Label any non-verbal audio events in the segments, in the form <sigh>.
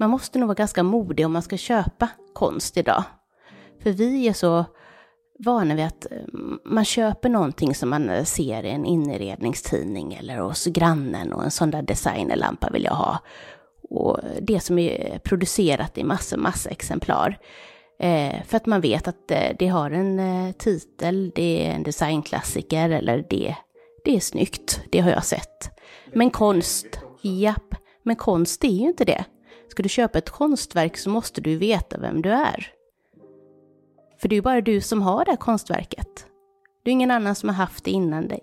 man måste nog vara ganska modig om man ska köpa konst idag. För vi är så vana vid att eh, man köper någonting som man eh, ser i en inredningstidning eller hos grannen och en sån där designerlampa vill jag ha. Och det som är producerat i massor, massa exemplar. Eh, för att man vet att eh, det har en titel, det är en designklassiker eller det, det är snyggt, det har jag sett. Men konst, japp, men konst är ju inte det. Ska du köpa ett konstverk så måste du veta vem du är. För det är ju bara du som har det här konstverket. Det är ingen annan som har haft det innan dig.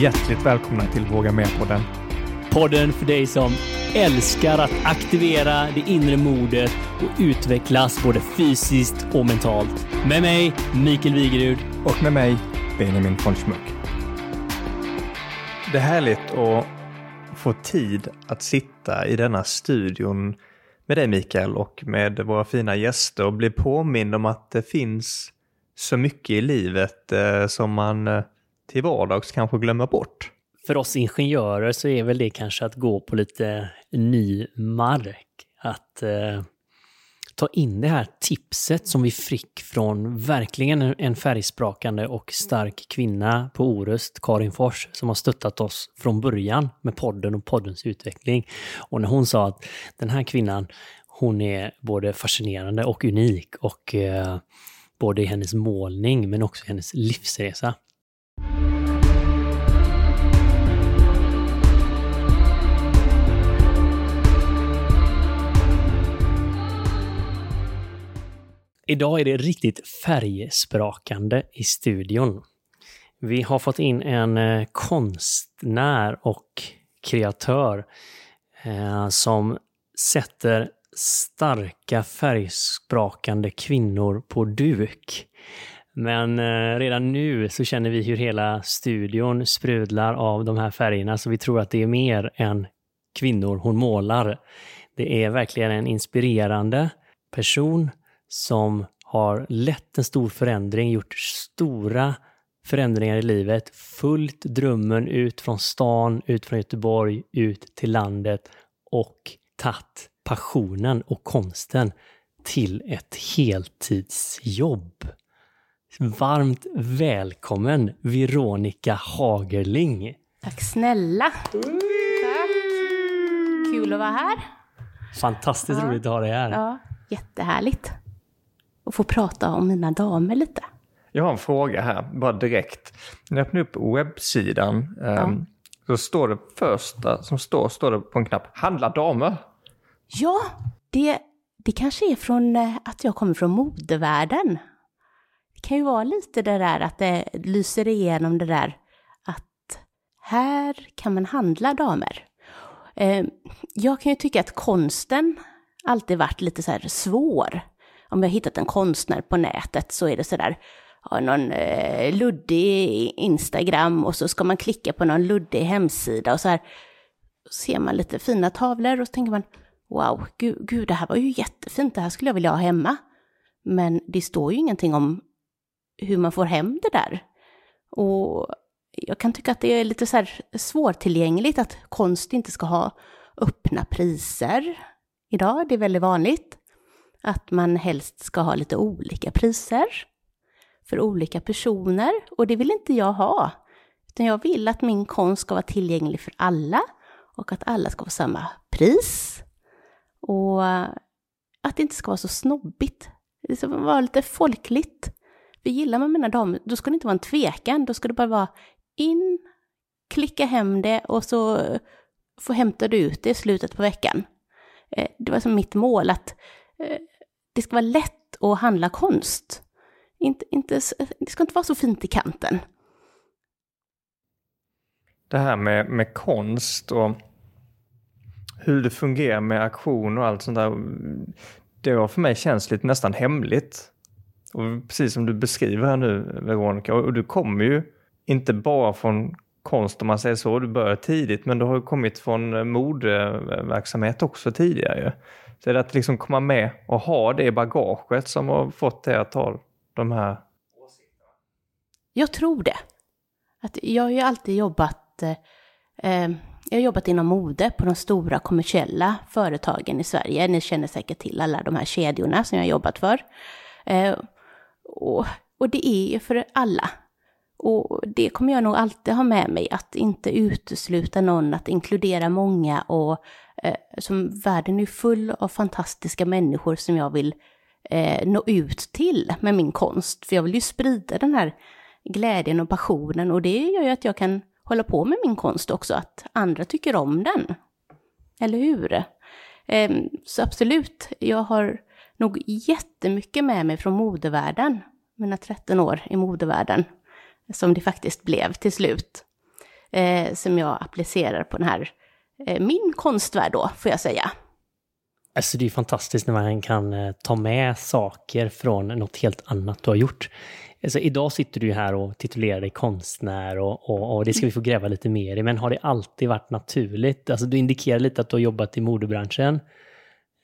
Hjärtligt välkomna till Våga Med-podden. Podden för dig som älskar att aktivera det inre modet och utvecklas både fysiskt och mentalt. Med mig, Mikael Wigerud. Och med mig, Benjamin von Schmuck. Det är härligt att få tid att sitta i denna studion med dig Mikael och med våra fina gäster och bli påmind om att det finns så mycket i livet eh, som man eh, till vardags kanske glömmer bort. För oss ingenjörer så är väl det kanske att gå på lite ny mark. Att eh, ta in det här tipset som vi fick från verkligen en färgsprakande och stark kvinna på Orust, Karin Fors, som har stöttat oss från början med podden och poddens utveckling. Och när hon sa att den här kvinnan, hon är både fascinerande och unik och eh, både i hennes målning men också i hennes livsresa. Idag är det riktigt färgsprakande i studion. Vi har fått in en eh, konstnär och kreatör eh, som sätter starka färgsprakande kvinnor på duk. Men eh, redan nu så känner vi hur hela studion sprudlar av de här färgerna så vi tror att det är mer än kvinnor hon målar. Det är verkligen en inspirerande person som har lett en stor förändring, gjort stora förändringar i livet, följt drömmen ut från stan, ut från Göteborg, ut till landet och tagit passionen och konsten till ett heltidsjobb. Varmt välkommen Veronica Hagerling! Tack snälla! Tack! Kul att vara här. Fantastiskt ja. roligt att ha dig här. Ja, jättehärligt och få prata om mina damer lite. Jag har en fråga här, bara direkt. När jag öppnar upp webbsidan ja. um, så står det första som står, står det på en knapp, handla damer. Ja, det, det kanske är från eh, att jag kommer från modevärlden. Det kan ju vara lite det där att det lyser igenom det där att här kan man handla damer. Ehm, jag kan ju tycka att konsten alltid varit lite så här svår om jag hittat en konstnär på nätet så är det sådär, ja, någon eh, luddig Instagram och så ska man klicka på någon luddig hemsida och så här ser man lite fina tavlor och så tänker man, wow, gud, gud, det här var ju jättefint, det här skulle jag vilja ha hemma. Men det står ju ingenting om hur man får hem det där. Och jag kan tycka att det är lite så här svårtillgängligt att konst inte ska ha öppna priser idag. Det är väldigt vanligt att man helst ska ha lite olika priser för olika personer och det vill inte jag ha. Utan jag vill att min konst ska vara tillgänglig för alla och att alla ska få samma pris. Och att det inte ska vara så snobbigt. Det ska vara lite folkligt. För gillar man mina damer, då ska det inte vara en tvekan, då ska det bara vara in, klicka hem det och så få hämta du ut det i slutet på veckan. Eh, det var som mitt mål att eh, det ska vara lätt att handla konst. Inte, inte, det ska inte vara så fint i kanten. Det här med, med konst och hur det fungerar med aktion och allt sånt där. Det har för mig känns lite nästan hemligt. Och precis som du beskriver här nu Veronica, och du kommer ju inte bara från konst om man säger så, du började tidigt, men du har ju kommit från eh, modeverksamhet också tidigare. Så är det att liksom komma med och ha det i bagaget som har fått dig att ta de här åsikterna? Jag tror det. Att jag har ju alltid jobbat eh, eh, jag har jobbat inom mode på de stora kommersiella företagen i Sverige. Ni känner säkert till alla de här kedjorna som jag har jobbat för. Eh, och, och det är ju för alla. Och det kommer jag nog alltid ha med mig, att inte utesluta någon, att inkludera många och eh, som världen är full av fantastiska människor som jag vill eh, nå ut till med min konst. För jag vill ju sprida den här glädjen och passionen och det gör ju att jag kan hålla på med min konst också, att andra tycker om den. Eller hur? Eh, så absolut, jag har nog jättemycket med mig från modevärlden, mina 13 år i modevärlden, som det faktiskt blev till slut, eh, som jag applicerar på den här, eh, min konstvärld då, får jag säga. Alltså det är fantastiskt när man kan eh, ta med saker från något helt annat du har gjort. Alltså, idag sitter du här och titulerar dig konstnär och, och, och, det ska vi få gräva lite mer i, men har det alltid varit naturligt? Alltså du indikerar lite att du har jobbat i modebranschen.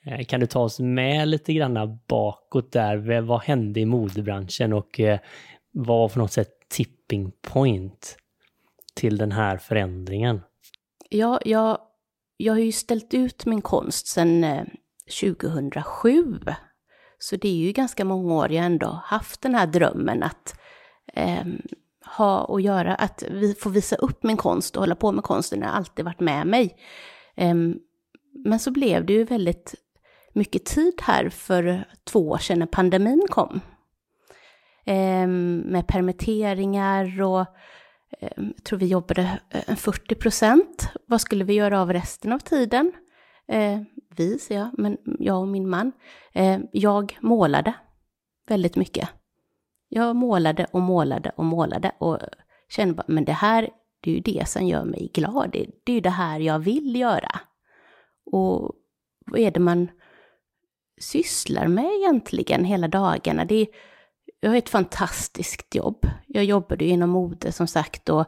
Eh, kan du ta oss med lite grann bakåt där? Vad hände i modebranschen och eh, var på något sätt tipping point till den här förändringen? Ja, jag, jag har ju ställt ut min konst sedan eh, 2007. Så det är ju ganska många år jag ändå haft den här drömmen att eh, ha och göra, att vi får visa upp min konst och hålla på med konsten, det har alltid varit med mig. Eh, men så blev det ju väldigt mycket tid här för två år sedan när pandemin kom. Eh, med permitteringar och eh, jag tror vi jobbade eh, 40 procent. Vad skulle vi göra av resten av tiden? Eh, vi, säger jag, men jag och min man. Ehm, jag målade väldigt mycket. Jag målade och målade och målade och kände bara, men det här, det är ju det som gör mig glad. Det, det är ju det här jag vill göra. Och vad är det man sysslar med egentligen hela dagarna? Det är, jag har ett fantastiskt jobb. Jag jobbade inom mode som sagt och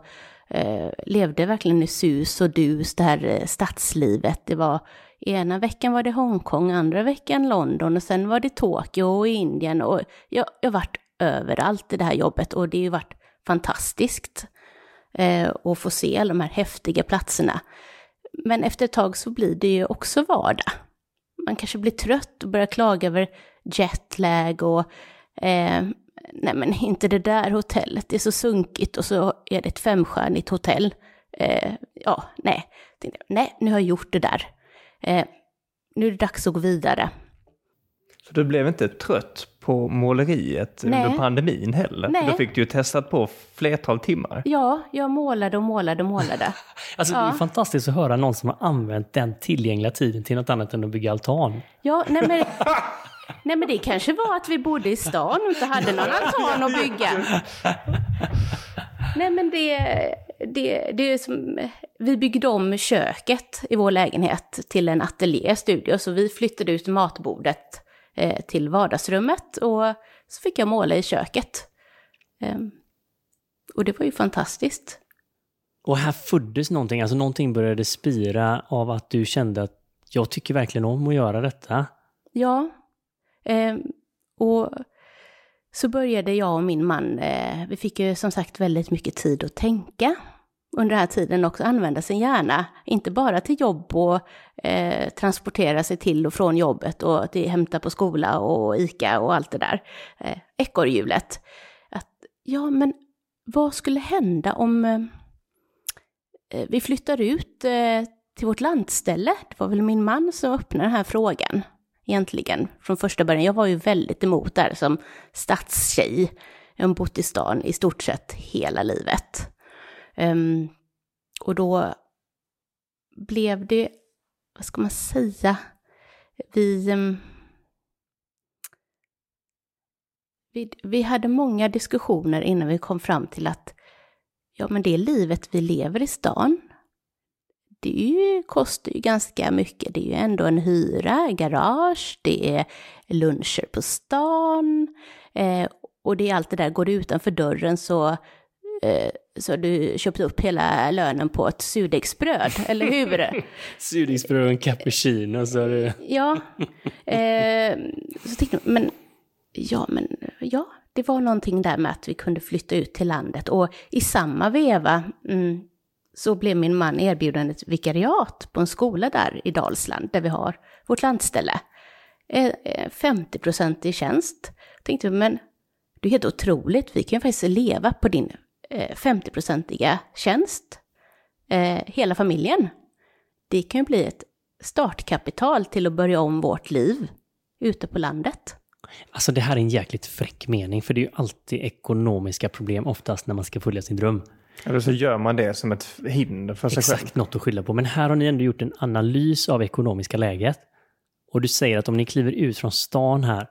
eh, levde verkligen i sus och dus, det här eh, stadslivet. Det var ena veckan var det Hongkong, andra veckan London och sen var det Tokyo och Indien och jag har varit överallt i det här jobbet och det har ju varit fantastiskt eh, att få se alla de här häftiga platserna. Men efter ett tag så blir det ju också vardag. Man kanske blir trött och börjar klaga över jetlag och eh, nej men inte det där hotellet, det är så sunkigt och så är det ett femstjärnigt hotell. Eh, ja, nej, nej, nu har jag gjort det där. Eh, nu är det dags att gå vidare. Så du blev inte trött på måleriet Nej. under pandemin heller? Nej. Då fick du ju testat på flertal timmar. Ja, jag målade och målade och målade. <laughs> alltså ja. det är fantastiskt att höra någon som har använt den tillgängliga tiden till något annat än att bygga altan. Ja, nej men... <laughs> Nej men det kanske var att vi bodde i stan och inte hade någon altan att bygga. Nej men det, det, det är som, vi byggde om köket i vår lägenhet till en ateljéstudio, så vi flyttade ut matbordet eh, till vardagsrummet och så fick jag måla i köket. Eh, och det var ju fantastiskt. Och här föddes någonting, alltså någonting började spira av att du kände att jag tycker verkligen om att göra detta. Ja. Eh, och så började jag och min man, eh, vi fick ju som sagt väldigt mycket tid att tänka under den här tiden också använda sin hjärna, inte bara till jobb och eh, transportera sig till och från jobbet och till hämta på skola och ICA och allt det där, eh, ekorrhjulet. Att, ja, men vad skulle hända om eh, eh vi flyttar ut eh, till vårt landställe? Det var väl min man som öppnade den här frågan egentligen från första början. Jag var ju väldigt emot det här som stadstjej. Jag har bott i stan i stort sett hela livet. Um, och då blev det, vad ska man säga, vi, um, vi, vi hade många diskussioner innan vi kom fram till att ja, men det livet vi lever i stan, det ju, kostar ju ganska mycket. Det är ju ändå en hyra, garage, det är luncher på stan eh, och det är allt det där. Går du utanför dörren så eh, så du köpt upp hela lönen på ett surdegsbröd, eller hur? <laughs> surdegsbröd och en cappuccino, så det... ja. Eh, så tänkte jag, men ja, men ja, det var någonting där med att vi kunde flytta ut till landet och i samma veva mm, så blev min man erbjuden ett vikariat på en skola där i Dalsland, där vi har vårt landställe. Eh, eh, 50 i tjänst. Tänkte vi, men det är helt otroligt, vi kan ju faktiskt leva på din eh, 50-procentiga tjänst, hela familjen. Det kan ju bli ett startkapital till att börja om vårt liv ute på landet. Alltså det här är en jäkligt fräck mening, för det är ju alltid ekonomiska problem oftast när man ska följa sin dröm. Eller så gör man det som ett hinder för sig Exakt, själv. något att skylla på. Men här har ni ändå gjort en analys av ekonomiska läget. Och du säger att om ni kliver ut från stan här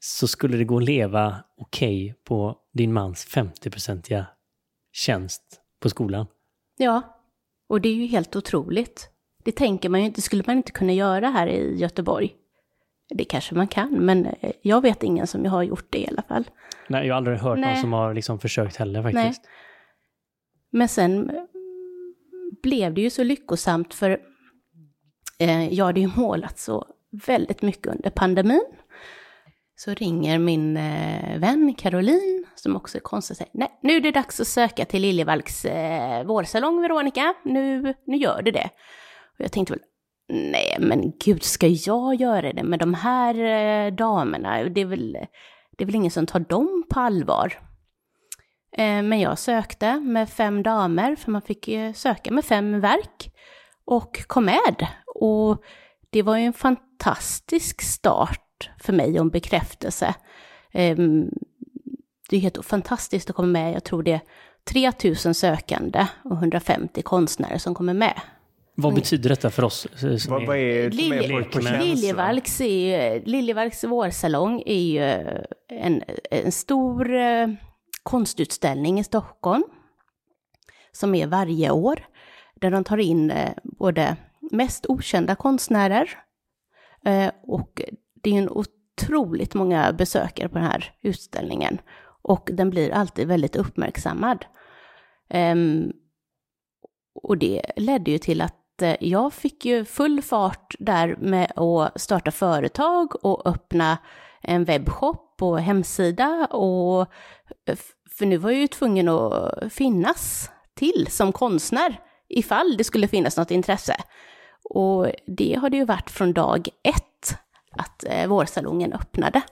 så skulle det gå att leva okej okay på din mans 50-procentiga tjänst på skolan. Ja, och det är ju helt otroligt. Det tänker man ju inte, skulle man inte kunna göra här i Göteborg. Det kanske man kan, men eh, jag vet ingen som har gjort det i alla fall. Nej, jag har aldrig hört Nej. någon som har liksom försökt heller faktiskt. Nej. Men sen eh, blev det ju så lyckosamt för eh, jag hade ju målat så väldigt mycket under pandemin. Så ringer min eh, vän Caroline, som också är konstnär, och säger nej, nu är det dags att söka till Liljevalchs eh, vårsalong, Veronica. Nu, nu gör du det. Och jag tänkte väl, nej men gud, ska jag göra det med de här eh, damerna? Det är, väl, det är väl ingen som tar dem på allvar. Eh, men jag sökte med fem damer, för man fick ju söka med fem verk, och kom med. Och det var ju en fantastisk start för mig och en bekräftelse. Eh, det är helt fantastiskt att komma med, jag tror det är 3000 sökande och 150 konstnärer som kommer med. Vad betyder detta för oss? eh, som Vad, vad är? Liljevalchs, Liljevalchs vårsalong är ju en, en stor eh, konstutställning i Stockholm som är varje år, där de tar in eh, både mest okända konstnärer eh, och det är en otroligt många besökare på den här utställningen och den blir alltid väldigt uppmärksammad. Ehm, och det ledde ju till att eh, jag fick ju full fart där med att starta företag och öppna en webbshop på hemsida och för nu var jag ju tvungen att finnas till som konstnär ifall det skulle finnas något intresse. Och det har det ju varit från dag ett att eh, vårsalongen öppnade.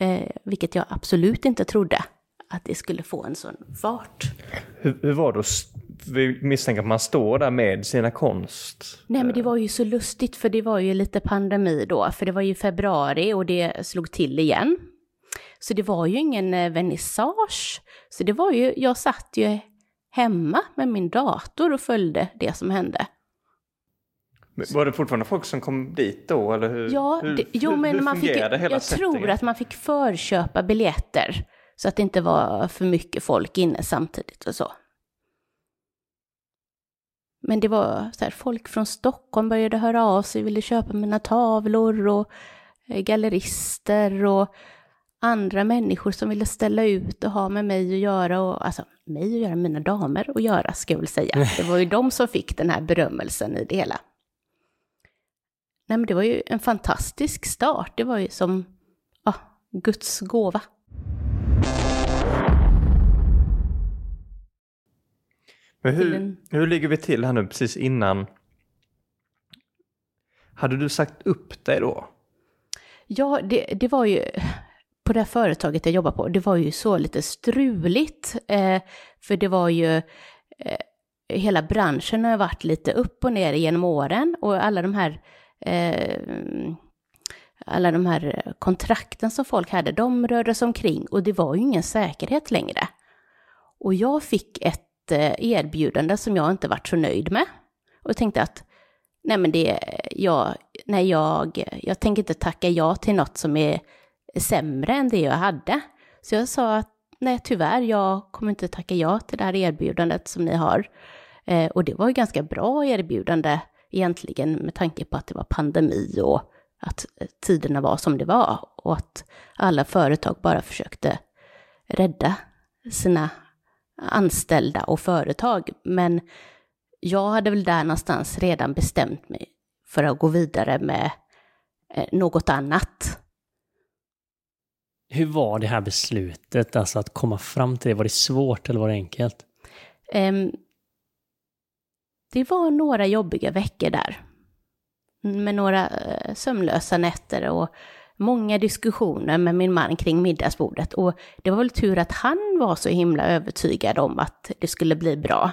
Eh, vilket jag absolut inte trodde att det skulle få en sån fart. Hur, hur var det vi misstänker att man står där med sina konst? Nej men det var ju så lustigt för det var ju lite pandemi då, för det var ju februari och det slog till igen. Så det var ju ingen eh, vernissage. Så det var ju, jag satt ju hemma med min dator och följde det som hände. Men Var det fortfarande folk som kom dit då? Eller hur, Ja, hur, det, jo hur, men hur man fick, hela jag tror settingen? att man fick förköpa biljetter så att det inte var för mycket folk inne samtidigt och så. Men det var så här, folk från Stockholm började höra av sig, ville köpa mina tavlor och eh, gallerister och andra människor som ville ställa ut och ha med mig att göra och alltså mig att göra, mina damer att göra ska jag väl säga. Det var ju de som fick den här berömmelsen i det hela. Nej men det var ju en fantastisk start, det var ju som ja, Guds gåva. Men hur, en- hur ligger vi till här nu precis innan? Hade du sagt upp dig då? Ja, det, det var ju, på det här företaget jag jobbar på, det var ju så lite struligt. Eh, för det var ju, eh, hela branschen har varit lite upp och ner genom åren och alla de här, eh, alla de här kontrakten som folk hade, de rörde sig omkring och det var ju ingen säkerhet längre. Och jag fick ett Eh, erbjudande som jag inte varit så nöjd med. Och tänkte att, nej men det, jag, nej jag, jag tänker inte tacka ja till något som är sämre än det jag hade. Så jag sa att, nej tyvärr, jag kommer inte tacka ja till det här erbjudandet som ni har. Eh, och det var ju ganska bra erbjudande egentligen med tanke på att det var pandemi och att eh, tiderna var som det var och att alla företag bara försökte rädda sina anställda och företag. Men jag hade väl där någonstans redan bestämt mig för att gå vidare med eh, något annat. Hur var det här beslutet, alltså att komma fram till det? Var det svårt eller var det enkelt? Ehm, det var några jobbiga veckor där. Med några eh, sömnlösa nätter och många diskussioner med min man kring middagsbordet. Och det var väl tur att han var så himla övertygad om att det skulle bli bra.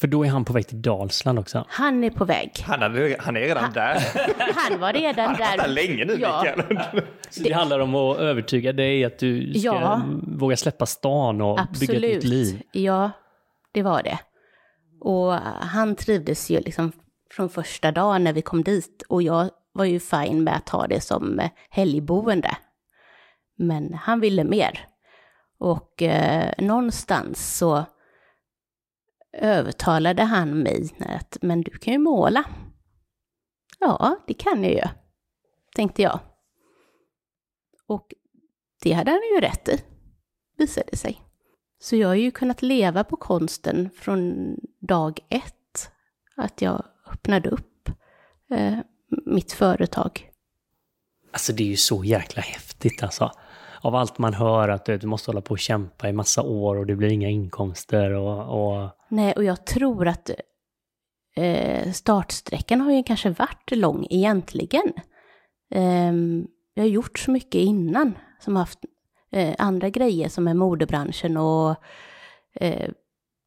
För då är han på väg till Dalsland också. Han är på väg. Han, hade, han är redan där. <laughs> Han var redan Han där. varit länge nu Ja. Mikael. Så det handlar om att övertyga dig att du ska Ja. våga släppa stan och bygga ett nytt Absolut. liv. Ja, det var det. Och han trivdes ju liksom från första dagen när vi kom dit. Och jag var ju fin med att ha det som eh, helgboende. Men han ville mer. Och eh, någonstans så övertalade han mig att men du kan ju måla. Ja, det kan jag ju, tänkte jag. Och det hade han ju rätt i, visade det sig. Så jag har ju kunnat leva på konsten från dag ett. Att jag öppnade upp eh, mitt företag. Alltså det är ju så jäkla häftigt alltså. Av allt man hör att du, måste hålla på och kämpa i massa år och det blir inga inkomster och... och... Nej, och jag tror att eh, startsträckan har ju kanske varit lång egentligen. Ehm, jag har gjort så mycket innan som har haft eh, andra grejer som är modebranschen och eh,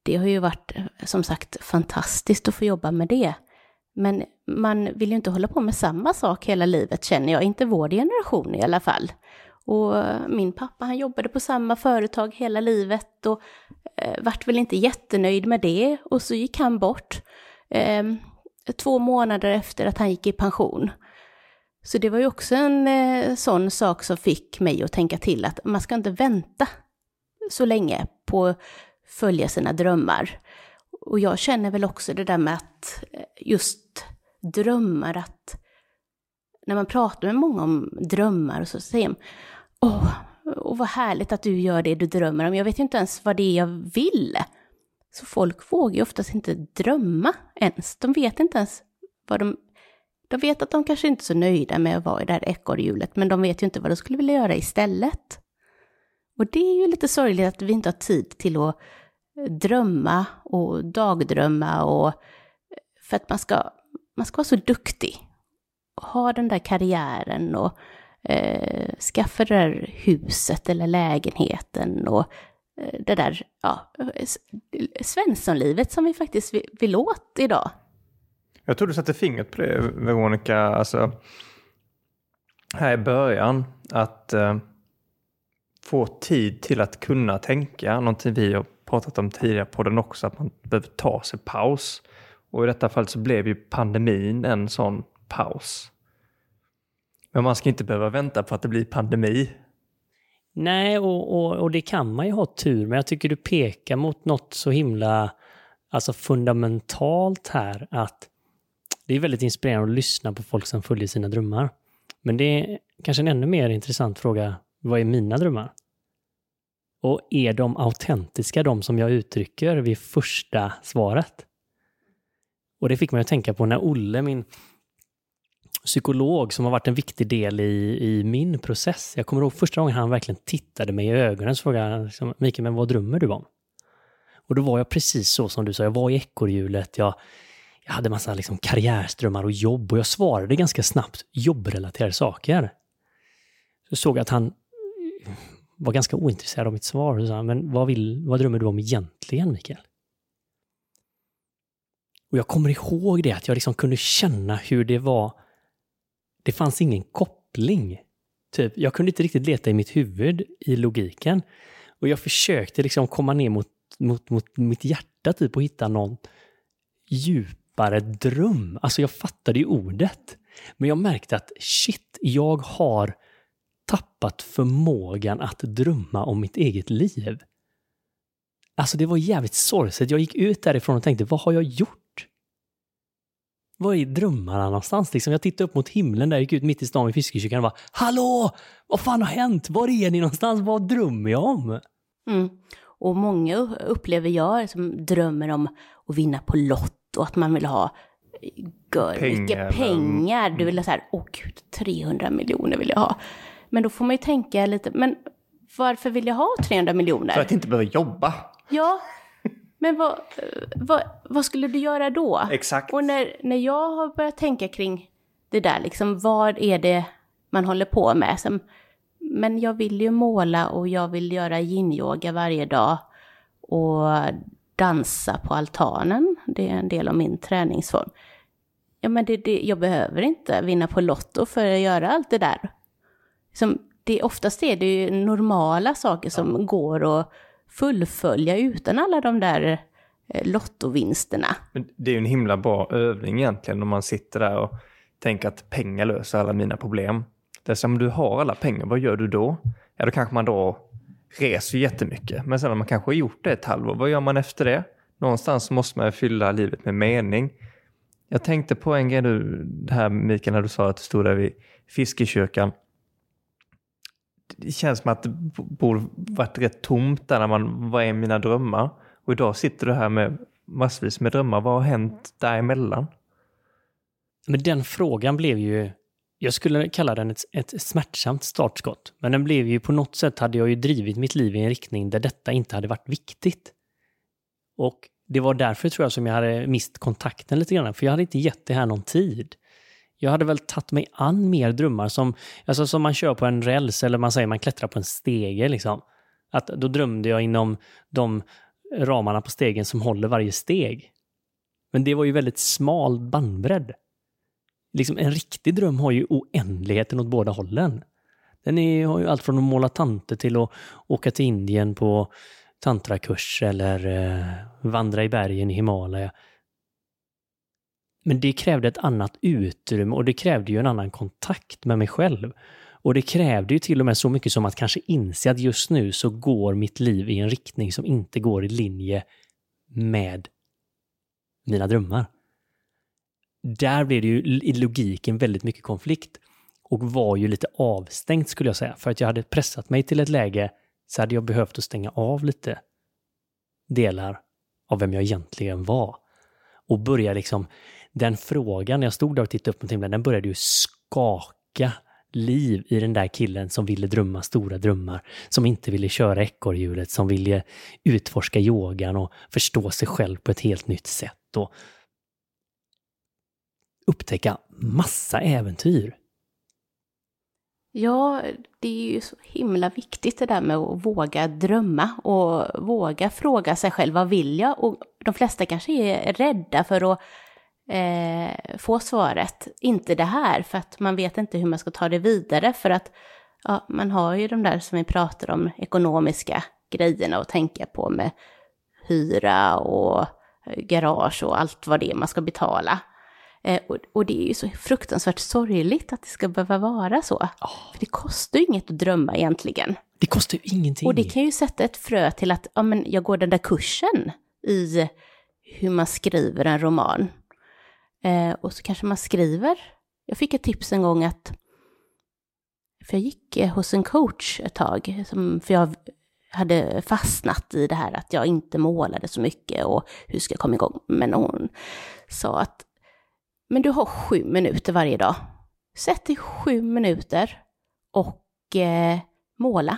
det har ju varit eh, som sagt fantastiskt att få jobba med det. Men man vill ju inte hålla på med samma sak hela livet känner jag, inte vår generation i alla fall. Och min pappa han jobbade på samma företag hela livet och eh, vart väl inte jättenöjd med det och så gick han bort eh, två månader efter att han gick i pension. Så det var ju också en eh, sån sak som fick mig att tänka till att man ska inte vänta så länge på att följa sina drömmar. Och jag känner väl också det där med att eh, just drömmar, att när man pratar med många om drömmar och så säger de Åh, och vad härligt att du gör det du drömmer om. Jag vet ju inte ens vad det är jag vill. Så folk vågar ju oftast inte drömma ens. De vet inte ens vad de... De vet att de kanske inte är så nöjda med att vara i det här ekorrhjulet, men de vet ju inte vad de skulle vilja göra istället. Och det är ju lite sorgligt att vi inte har tid till att drömma och dagdrömma och för att man ska, man ska vara så duktig och ha den där karriären och eh, skaffa det där huset eller lägenheten och eh, det där ja, Svenssonlivet som vi faktiskt vill, vill åt idag. Jag tror du satte fingret på det Veronica, alltså här i början, att eh, få tid till att kunna tänka, någonting vi har pratat om tidigare på den också, att man behöver ta sig paus. Och i detta fall så blev ju pandemin en sån paus. Men man ska inte behöva vänta på att det blir pandemi. Nej, och, och, och det kan man ju ha tur men jag tycker du pekar mot något så himla alltså fundamentalt här att det är väldigt inspirerande att lyssna på folk som följer sina drömmar. Men det är kanske en ännu mer intressant fråga. Vad är mina drömmar? Och är de autentiska, de som jag uttrycker vid första svaret? Och det fick mig att tänka på när Olle, min psykolog som har varit en viktig del i, i min process. Jag kommer ihåg första gången han verkligen tittade mig i ögonen så frågade han liksom, Mikael, men vad drömmer du om? Och då var jag precis så som du sa, jag var i ekorrhjulet, jag, jag hade massa liksom karriärströmmar och jobb och jag svarade ganska snabbt jobbrelaterade saker. Så såg jag att han var ganska ointresserad av mitt svar. Så sa men vad, vill, vad drömmer du om egentligen, Mikael? Och jag kommer ihåg det, att jag liksom kunde känna hur det var. Det fanns ingen koppling. Typ, jag kunde inte riktigt leta i mitt huvud i logiken. Och jag försökte liksom komma ner mot, mot, mot mitt hjärta typ och hitta någon djupare dröm. Alltså jag fattade ju ordet. Men jag märkte att shit, jag har tappat förmågan att drömma om mitt eget liv. Alltså det var jävligt sorgset. Jag gick ut därifrån och tänkte, vad har jag gjort? Var är drömmarna någonstans? Liksom, jag tittade upp mot himlen där, jag gick ut mitt i stan vid fiskekyrkan och bara, hallå! Vad fan har hänt? Var är ni någonstans? Vad drömmer jag om? Mm. Och många upplever jag som drömmer om att vinna på Lotto, att man vill ha gör, Pengar, mycket pengar. Du vill ha så här, åh gud, 300 miljoner vill jag ha. Men då får man ju tänka lite, men varför vill jag ha 300 miljoner? För att inte behöva jobba. Ja, Men vad, vad, vad skulle du göra då? Exakt. Och när, när jag har börjat tänka kring det där, liksom, vad är det man håller på med? Som, men jag vill ju måla och jag vill göra yin-yoga varje dag och dansa på altanen. Det är en del av min träningsform. Ja, men det, det, jag behöver inte vinna på Lotto för att göra allt det där. Som, det, oftast är det ju normala saker som ja. går att fullfölja utan alla de där eh, lottovinsterna. Det är ju en himla bra övning egentligen om man sitter där och tänker att pengar löser alla mina problem. Det är som om du har alla pengar, vad gör du då? Ja, då kanske man då reser jättemycket. Men sen när man kanske har gjort det ett halvår, vad gör man efter det? Någonstans måste man fylla livet med mening. Jag tänkte på en grej du, det här Mikael, när du sa att du stod där vid Fiskekyrkan. Det känns som att det borde varit rätt tomt där när man, vad är mina drömmar? Och idag sitter du här med massvis med drömmar. Vad har hänt däremellan? Men den frågan blev ju, jag skulle kalla den ett, ett smärtsamt startskott. Men den blev ju på något sätt hade jag ju drivit mitt liv i en riktning där detta inte hade varit viktigt. Och det var därför tror jag som jag hade mist kontakten lite grann, för jag hade inte gett det här någon tid. Jag hade väl tagit mig an mer drömmar som, alltså som man kör på en räls eller man säger man klättrar på en stege liksom. Att då drömde jag inom de ramarna på stegen som håller varje steg. Men det var ju väldigt smal bandbredd. Liksom en riktig dröm har ju oändligheten åt båda hållen. Den är, har ju allt från att måla tanter till att åka till Indien på tantrakurs eller eh, vandra i bergen i Himalaya. Men det krävde ett annat utrymme och det krävde ju en annan kontakt med mig själv. Och det krävde ju till och med så mycket som att kanske inse att just nu så går mitt liv i en riktning som inte går i linje med mina drömmar. Där blev det ju i logiken väldigt mycket konflikt och var ju lite avstängt skulle jag säga. För att jag hade pressat mig till ett läge så hade jag behövt att stänga av lite delar av vem jag egentligen var. Och börja liksom, den frågan, när jag stod där och tittade upp mot himlen, den började ju skaka liv i den där killen som ville drömma stora drömmar, som inte ville köra ekorrhjulet, som ville utforska yogan och förstå sig själv på ett helt nytt sätt och upptäcka massa äventyr. Ja, det är ju så himla viktigt det där med att våga drömma och våga fråga sig själv vad vill jag? Och de flesta kanske är rädda för att eh, få svaret, inte det här, för att man vet inte hur man ska ta det vidare, för att ja, man har ju de där som vi pratar om, ekonomiska grejerna att tänka på med hyra och garage och allt vad det är man ska betala. Eh, och, och, det är ju så fruktansvärt sorgligt att det ska behöva vara så. Oh. För det kostar ju inget att drömma egentligen. Det kostar ju ingenting. Och det kan ju sätta ett frö till att ja, men jag går den där kursen i hur man skriver en roman. Eh, och så kanske man skriver. Jag fick ett tips en gång att, för jag gick eh, hos en coach ett tag, som, för jag hade fastnat i det här att jag inte målade så mycket och hur ska jag komma igång. Men hon sa att men du har sju minuter varje dag. Sätt dig sju minuter och eh, måla.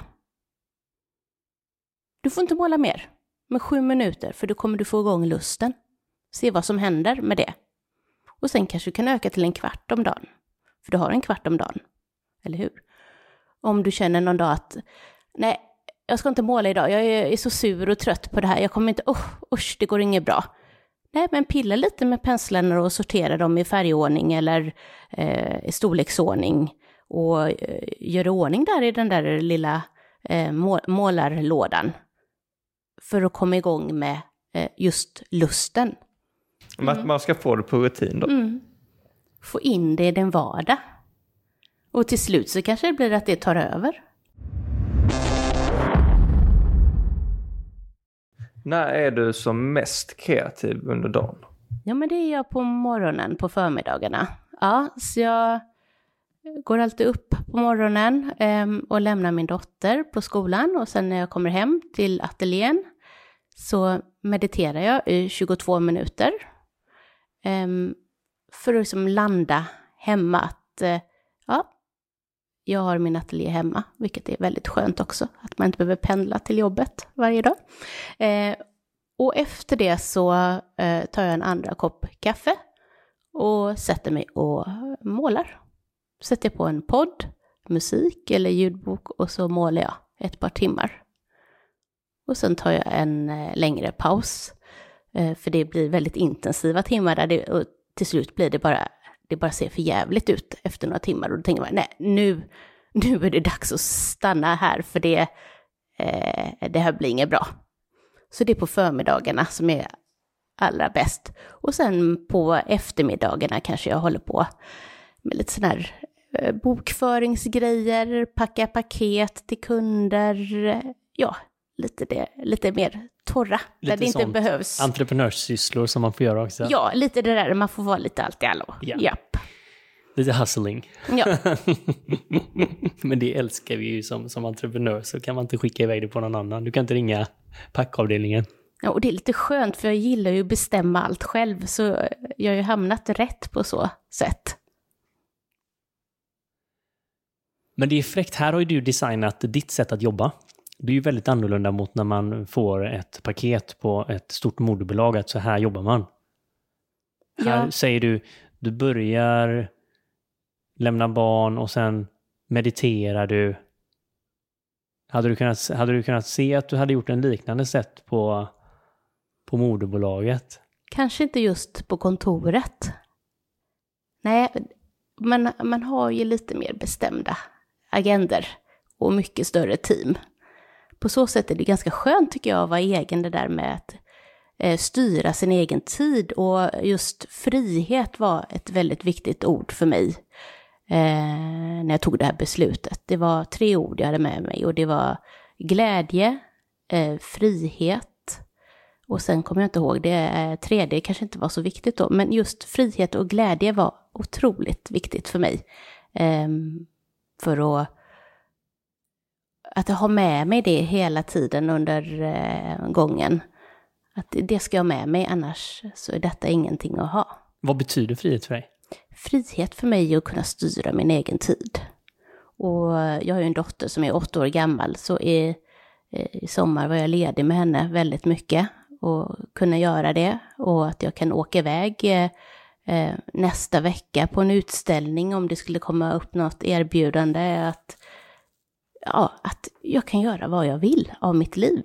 Du får inte måla mer, men sju minuter, för då kommer du få igång lusten. Se vad som händer med det. Och sen kanske du kan öka till en kvart om dagen. För du har en kvart om dagen. Eller hur? Om du känner någon dag att nej, jag ska inte måla idag, jag är, så sur och trött på det här, jag kommer inte, oh, usch, det går inget bra. Nej, men pilla lite med penslarna och sortera dem i färgordning eller eh, i storleksordning. Och eh, gör ordning där i den där lilla eh, målarlådan. För att komma igång med eh, just lusten. Mm. Man ska få det på rutin då? Mm. Få in det i din vardag. Och till slut så kanske det blir att det tar över. När är du som mest kreativ under dagen? Ja, men det är jag på morgonen, på förmiddagarna. Ja, så jag går alltid upp på morgonen eh, och lämnar min dotter på skolan och sen när jag kommer hem till ateljén så mediterar jag i 22 minuter. Eh, för att liksom landa hemma att eh, ja, jag har min ateljé hemma, vilket är väldigt skönt också, att man inte behöver pendla till jobbet varje dag. Eh, Och efter det så eh, tar jag en andra kopp kaffe och sätter mig och målar. Sätter på en podd, musik eller ljudbok och så målar jag ett par timmar. Och sen tar jag en eh, längre paus. Eh, för det blir väldigt intensiva timmar där det, och till slut blir det bara, det bara ser för jävligt ut efter några timmar. Och då tänker man, nej, nu, <laughs> nu är det dags att stanna här för det, eh, det här blir inget bra. Så det är på förmiddagarna som är allra bäst. Och sen på eftermiddagarna kanske jag håller på med lite sådana här eh, bokföringsgrejer, packa paket till kunder, eh, ja, lite, det, lite mer torra, Lite där det inte behövs. Entreprenörssysslor som man får göra också. Ja, lite det där, man får vara lite allt i allo. Ja. Japp. Lite hustling. Ja. <laughs> Men det älskar vi ju som, som entreprenör, så kan man inte skicka iväg det på någon annan. Du kan inte ringa packavdelningen. ja, och det är lite skönt för jag gillar ju att bestämma allt själv, så jag har ju hamnat rätt på så sätt. Men det är fräckt, här har ju du designat ditt sätt att jobba. Det är ju väldigt annorlunda mot när man får ett paket på ett stort moderbolag, att så här jobbar man. Här Ja. säger du, du börjar lämna barn och sen mediterar du. Hade du kunnat, hade du kunnat se att du hade gjort en liknande sätt på, på moderbolaget? Kanske inte just på kontoret. Nej, man, man har ju lite mer bestämda agender och mycket större team. På så sätt är det ganska skönt tycker jag att vara egen det där med att eh, styra sin egen tid och just frihet var ett väldigt viktigt ord för mig eh, när jag tog det här beslutet. Det var tre ord jag hade med mig och det var glädje, eh, frihet och sen kommer jag inte ihåg, det eh, tredje kanske inte var så viktigt då, men just frihet och glädje var otroligt viktigt för mig. Ehm, för att, att ha med mig det hela tiden under eh, gången. Att det- ska jag ha med mig, annars så är detta ingenting att ha. Vad betyder frihet för dig? Frihet för mig är att kunna styra min egen tid. Och jag har ju en dotter som är åtta år gammal, så i, eh, i sommar var jag ledig med henne väldigt mycket och kunna göra det. Och att jag kan åka iväg eh, eh, nästa vecka på en utställning om det skulle komma upp något erbjudande. Att, ja, att jag kan göra vad jag vill av mitt liv.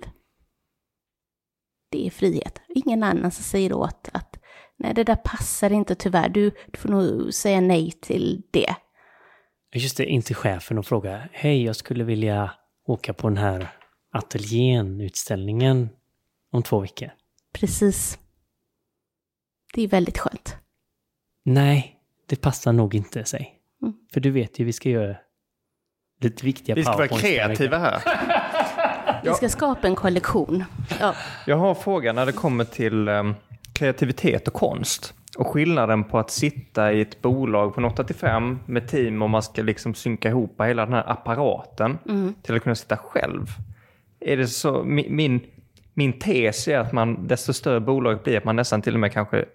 Det är frihet. Ingen annan som säger åt att nej, det där passar inte tyvärr. Du, du får nog säga nej till det. Just det, inte chefen och fråga Hej, jag skulle vilja åka på den här ateljén, utställningen om två veckor. Precis. Det är väldigt skönt. Nej, det passar nog inte sig. Mm. För du vet ju, vi ska göra lite viktiga Vi ska vara kreativa här. <laughs> Vi ska skapa en kollektion. Ja. Jag har en fråga när det kommer till em, kreativitet och konst. Och skillnaden på att sitta i ett bolag från 8 till 5 med team och man ska liksom synka ihop hela den här apparaten till att kunna sitta själv. Är det så, min, min, min tes är att man, desto större bolaget blir, att man nästan till och med kanske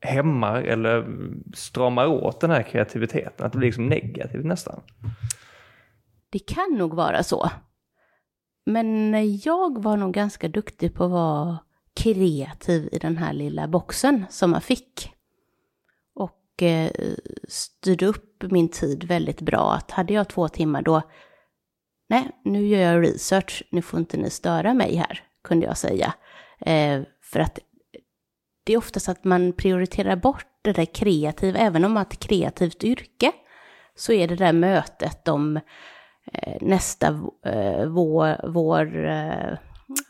hämmar eller stramar åt den här kreativiteten. Att det blir liksom negativt nästan. Det kan nog vara så. Men jag var nog ganska duktig på att vara kreativ i den här lilla boxen som man fick. Och eh, styrde upp min tid väldigt bra. Att hade jag två timmar då, nej, nu gör jag research, nu får inte ni störa mig här, kunde jag säga. Eh, för att det är oftast att man prioriterar bort det där kreativa, även om man har ett kreativt yrke, så är det där mötet om nästa eh, vår, vår, eh,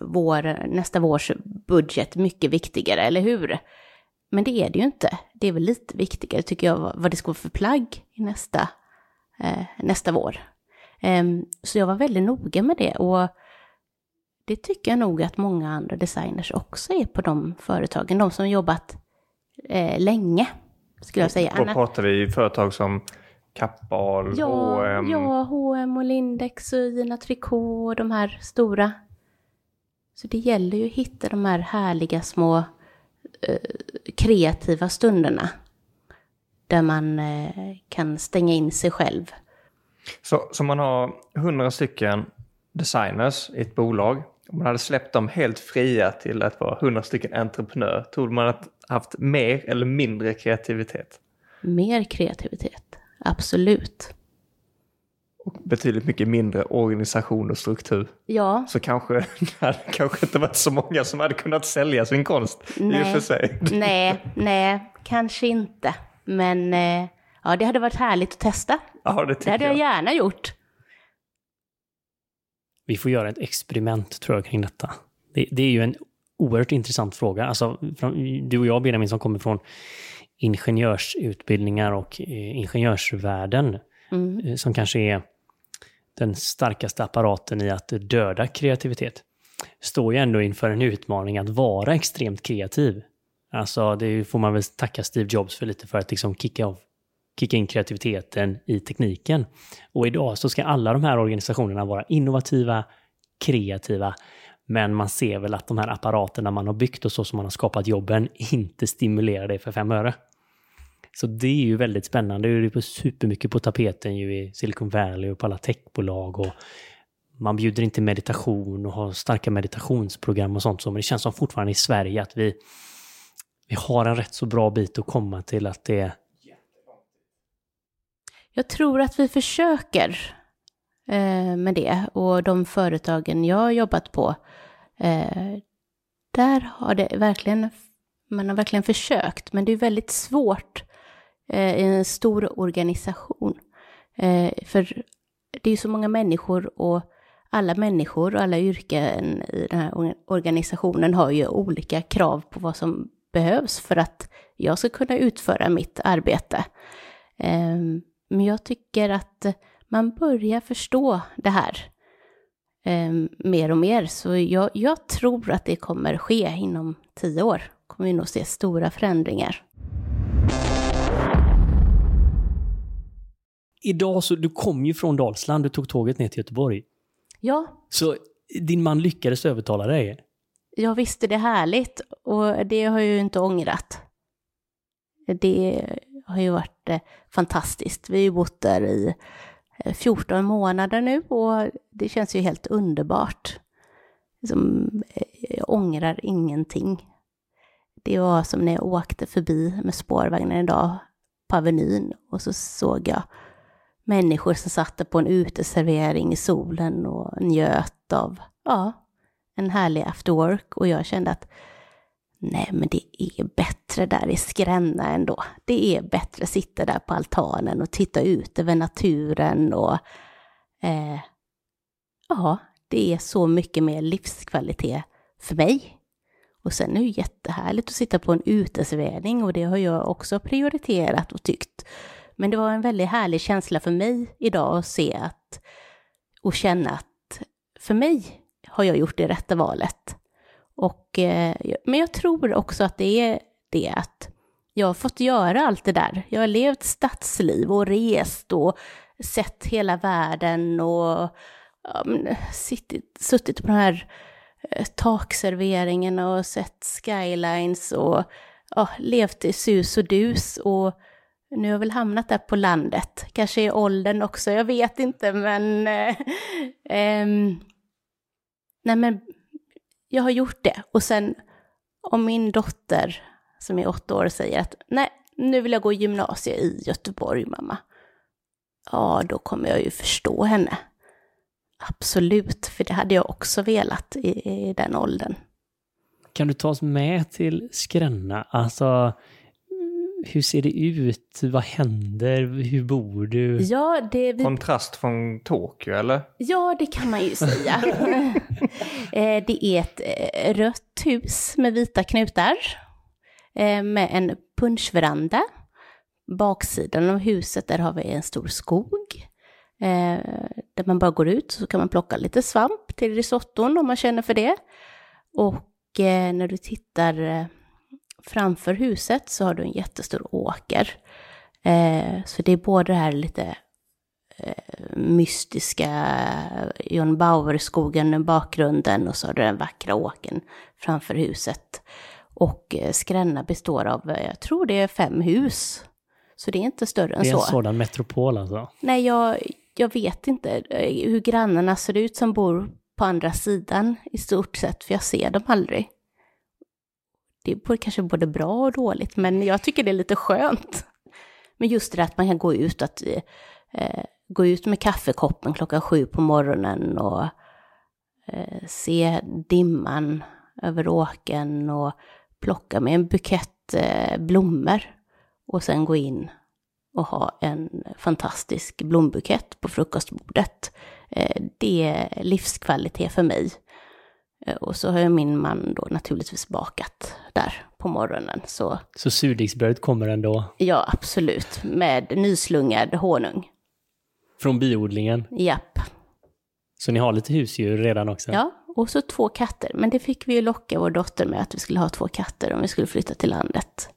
vår, nästa vårs budget mycket viktigare, eller hur? Men det är det ju inte. Det är väl lite viktigare tycker jag vad det ska vara för plagg i nästa, eh, nästa vår. Em, så jag var väldigt noga med det och det tycker jag nog att många andra designers också är på de företagen, de som jobbat eh, länge, skulle jag säga. Då pratar vi företag som Kappahl, Ja, H&M. ja, H&M och Lindex och Gina Tricot och de här stora. Så det gäller ju att hitta de här härliga små eh, kreativa stunderna. Där man eh, kan stänga in sig själv. Så, så man har hundra stycken designers i ett bolag Om man hade släppt dem helt fria till att vara 100 stycken entreprenör, tror man att haft mer eller mindre kreativitet? Mer kreativitet, absolut. Och betydligt mycket mindre organisation och struktur. Ja, Så kanske <laughs> det hade kanske inte varit så många som hade kunnat sälja sin konst i och Nej. för sig. nej, nej, kanske inte. Men eh, ja, det hade varit härligt att testa. Ja, det Det hade jag jag. gärna gjort. Vi får göra ett experiment tror jag kring detta. Det, det är ju en oerhört intressant fråga. Alltså, du och jag Benjamin som kommer från ingenjörsutbildningar och eh, ingenjörsvärlden Mm. eh, som kanske är den starkaste apparaten i att döda kreativitet står ju ändå inför en utmaning att vara extremt kreativ. Alltså det får man väl tacka Steve Jobs för lite för att liksom kicka, av, kicka in kreativiteten i tekniken. Och idag så ska alla de här organisationerna vara innovativa, kreativa, men man ser väl att de här apparaterna man har byggt och så som man har skapat jobben inte stimulerar det för fem öre. Så det är ju väldigt spännande. Det är ju på supermycket på tapeten ju i Silicon Valley och på alla techbolag. Och man bjuder inte meditation och har starka meditationsprogram och sånt. Så, men det känns som fortfarande i Sverige att vi, vi har en rätt så bra bit att komma till att det Jag tror att vi försöker eh, med det och de företagen jag har jobbat på, eh, där har det verkligen, man har verkligen försökt, men det är väldigt svårt eh, i en stor organisation. Eh, för det är så många människor och alla människor och alla yrken i den här organisationen har ju olika krav på vad som behövs för att jag ska kunna utföra mitt arbete. Eh, Men jag tycker att man börjar förstå det här eh, mer och mer. Så jag, jag tror att det kommer ske inom tio år. Kommer vi nog se stora förändringar. Idag så, du kom ju från Dalsland, du tog tåget ner till Göteborg. Ja, Så din man lyckades övertala dig. jag visste det är härligt och det har jag ju inte ångrat. Det har ju varit eh, fantastiskt. Vi har ju bott där i eh, 14 månader nu och det känns ju helt underbart. Som, eh, jag ångrar ingenting. Det var som när jag åkte förbi med spårvagnen idag på Avenyn och så såg jag människor som satt på en uteservering i solen och njöt av, ja, en härlig after work och jag kände att nej men det är bättre där i Skränna ändå. Det är bättre att sitta där på altanen och titta ut över naturen och eh, ja, det är så mycket mer livskvalitet för mig. Och sen är det ju jättehärligt att sitta på en uteservering och det har jag också prioriterat och tyckt. Men det var en väldigt härlig känsla för mig idag att se att och känna att för mig har jag gjort det rätta valet. Och, eh, men jag tror också att det är det att jag har fått göra allt det där. Jag har levt stadsliv och rest och sett hela världen och ja, men, sittit, suttit på den här eh, takserveringen och sett skylines och ja, levt i sus och dus. Och nu har jag väl hamnat där på landet. Kanske i åldern också, jag vet inte, men... Eh, ehm, nej, men jag har gjort det. Och sen om min dotter, som är åtta år, säger att nej, nu vill jag gå i gymnasiet i Göteborg, mamma. Ja, då kommer jag ju förstå henne. Absolut, för det hade jag också velat i, i den åldern. Kan du ta oss med till Skränna? Alltså, hur ser det ut? Vad händer? Hur bor du? Ja, det, vi Kontrast från Tokyo, eller? Ja, det kan man ju säga. <laughs> Eh, det är ett eh, rött hus med vita knutar eh, med en punschveranda. Baksidan av huset där har vi en stor skog. Där man bara går ut så kan man plocka lite svamp till risotton om man känner för det. Och när du tittar framför huset så har du en jättestor åker. Eh, Så det är både det här lite eh, mystiska John Bauer-skogen i bakgrunden och så har du den vackra åken framför huset. Och eh, Skränna består av, eh, jag tror det är fem hus. Så det är inte större än Det är en så. sådan metropol alltså. Nej, jag, jag vet inte eh, hur grannarna ser ut som bor på andra sidan i stort sett, för jag ser dem aldrig. Det är kanske både bra och dåligt, men jag tycker det är lite skönt. Men just det där att man kan gå ut, att eh, gå ut med kaffekoppen klockan sju på morgonen och eh, se dimman över åken och plocka med en bukett eh, blommor och sen gå in och ha en fantastisk blombukett på frukostbordet. Eh, det är livskvalitet för mig. Eh, och så har ju min man då naturligtvis bakat där på morgonen. Så, så surdegsbrödet kommer ändå? Ja, absolut. Med nyslungad honung. Från biodlingen? Japp. Så ni har lite husdjur redan också? Ja, och så två katter. Men det fick vi ju locka vår dotter med att vi skulle ha två katter om vi skulle flytta till landet.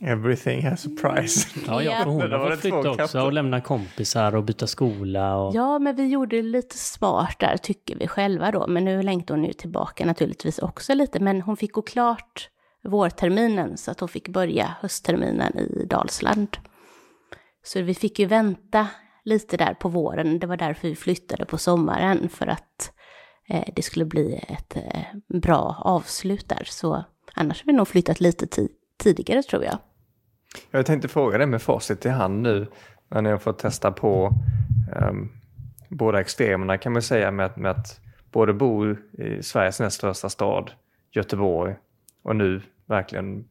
Everything has a price. Ja, ja för hon har fått flytta också och lämna kompisar och byta skola. Och... Ja, men vi gjorde det lite smart där tycker vi själva då. Men nu längtar hon ju tillbaka naturligtvis också lite. Men hon fick gå klart vårterminen så att hon fick börja höstterminen i Dalsland. Så vi fick ju vänta lite där på våren. Det var därför vi flyttade på sommaren för att eh, det skulle bli ett eh, bra avslut där. Så annars har vi nog flyttat lite tidigare tror jag. Jag tänkte fråga dig med facit i hand nu när ni har fått testa på um, båda extremerna kan man säga med, med att både bo i Sveriges näst största stad, Göteborg, och nu verkligen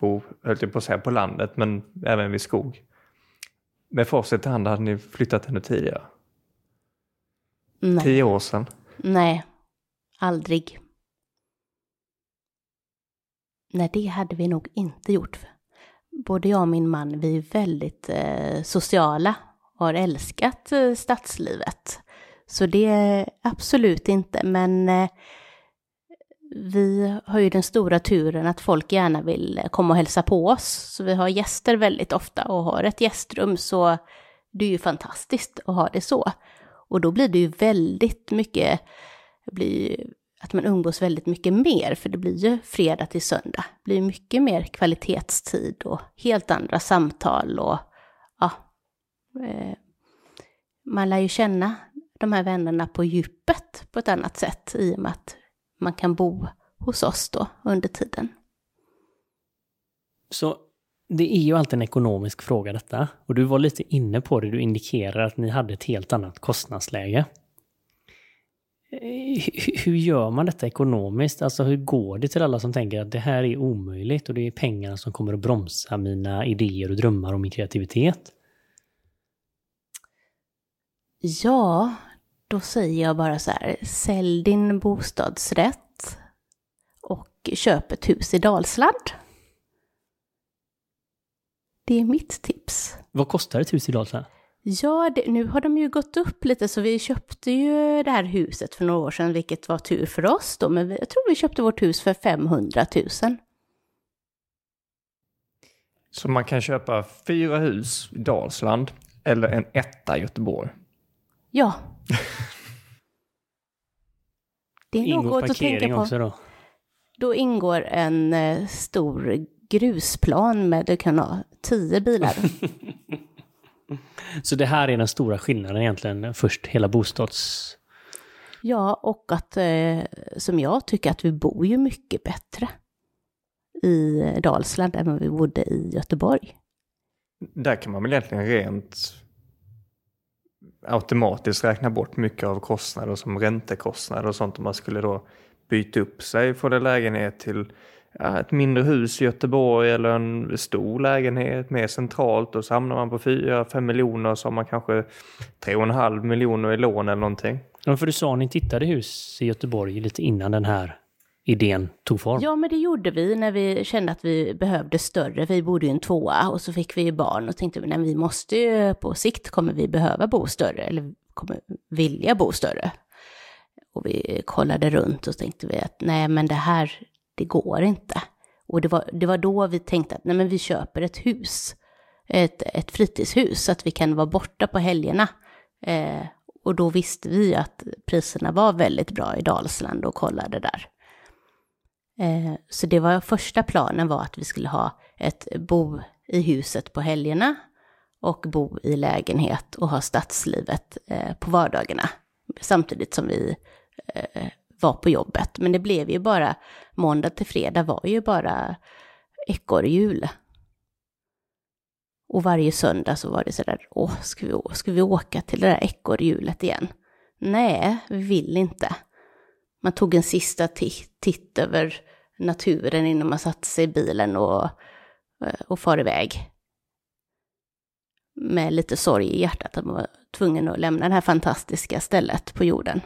bo, höll jag på att säga, på landet, men även vid skog. Med facit i hand hade ni flyttat ännu tidigare? Nej. Tio år sedan? Nej, aldrig. Nej, det hade vi nog inte gjort både jag och min man, vi är väldigt eh, sociala och har älskat eh, stadslivet. Så det är absolut inte, men eh, vi har ju den stora turen att folk gärna vill eh, komma och hälsa på oss. Så vi har gäster väldigt ofta och har ett gästrum så det är ju fantastiskt att ha det så. Och då blir det ju väldigt mycket, blir att man umgås väldigt mycket mer, för det blir ju fredag till söndag. Det blir mycket mer kvalitetstid och helt andra samtal och ja, eh, man lär ju känna de här vännerna på djupet på ett annat sätt i och med att man kan bo hos oss då under tiden. Så det är ju alltid en ekonomisk fråga detta. Och du var lite inne på det, du indikerar att ni hade ett helt annat kostnadsläge. Hur gör man detta ekonomiskt? Alltså hur går det till alla som tänker att det här är omöjligt och det är pengarna som kommer att bromsa mina idéer och drömmar och min kreativitet? Ja, då säger jag bara så här, sälj din bostadsrätt och köp ett hus i Dalsland. Det är mitt tips. Vad kostar ett hus i Dalsland? Ja, det, nu har de ju gått upp lite så vi köpte ju det här huset för några år sedan, vilket var tur för oss då, men jag tror vi köpte vårt hus för 500 000. Så man kan köpa fyra hus i Dalsland eller en etta i Göteborg? Ja. <laughs> Det är ingår något att tänka på. Också då? då ingår en eh, stor grusplan med, du kan ha tio bilar. <laughs> Så det här är den stora skillnaden egentligen, först hela bostads... Ja, och att eh, som jag tycker att vi bor ju mycket bättre i Dalsland än vad vi bodde i Göteborg. Där kan man väl egentligen rent automatiskt räkna bort mycket av kostnader som räntekostnader och sånt om man skulle då byta upp sig från en lägenhet till ja, ett mindre hus i Göteborg eller en stor lägenhet mer centralt och så hamnar man på 4-5 miljoner så har man kanske 3,5 miljoner i lån eller någonting. Ja, för du sa att ni tittade hus i Göteborg lite innan den här idén tog form. Ja, men det gjorde vi när vi kände att vi behövde större. Vi bodde i en tvåa och så fick vi barn och tänkte att vi måste ju på sikt kommer vi behöva bo större eller kommer vilja bo större. Och vi kollade runt och tänkte vi att nej, men det här, det går inte. Och det var, det var då vi tänkte att nej men vi köper ett hus, ett, ett fritidshus, så att vi kan vara borta på helgerna. Eh, och då visste vi att priserna var väldigt bra i Dalsland och kollade där. Eh, så det var första planen var att vi skulle ha ett bo i huset på helgerna och bo i lägenhet och ha stadslivet eh, på vardagarna. Samtidigt som vi eh, var på jobbet. Men det blev ju bara, måndag till fredag var ju bara ekorrhjul. Och varje söndag så var det sådär, åh, ska vi, ska vi åka till det där ekorrhjulet igen? Nej, vi vill inte. Man tog en sista titt över naturen innan man satte sig i bilen och, eh, och far iväg. Med lite sorg i hjärtat att man var tvungen att lämna det här fantastiska stället på jorden.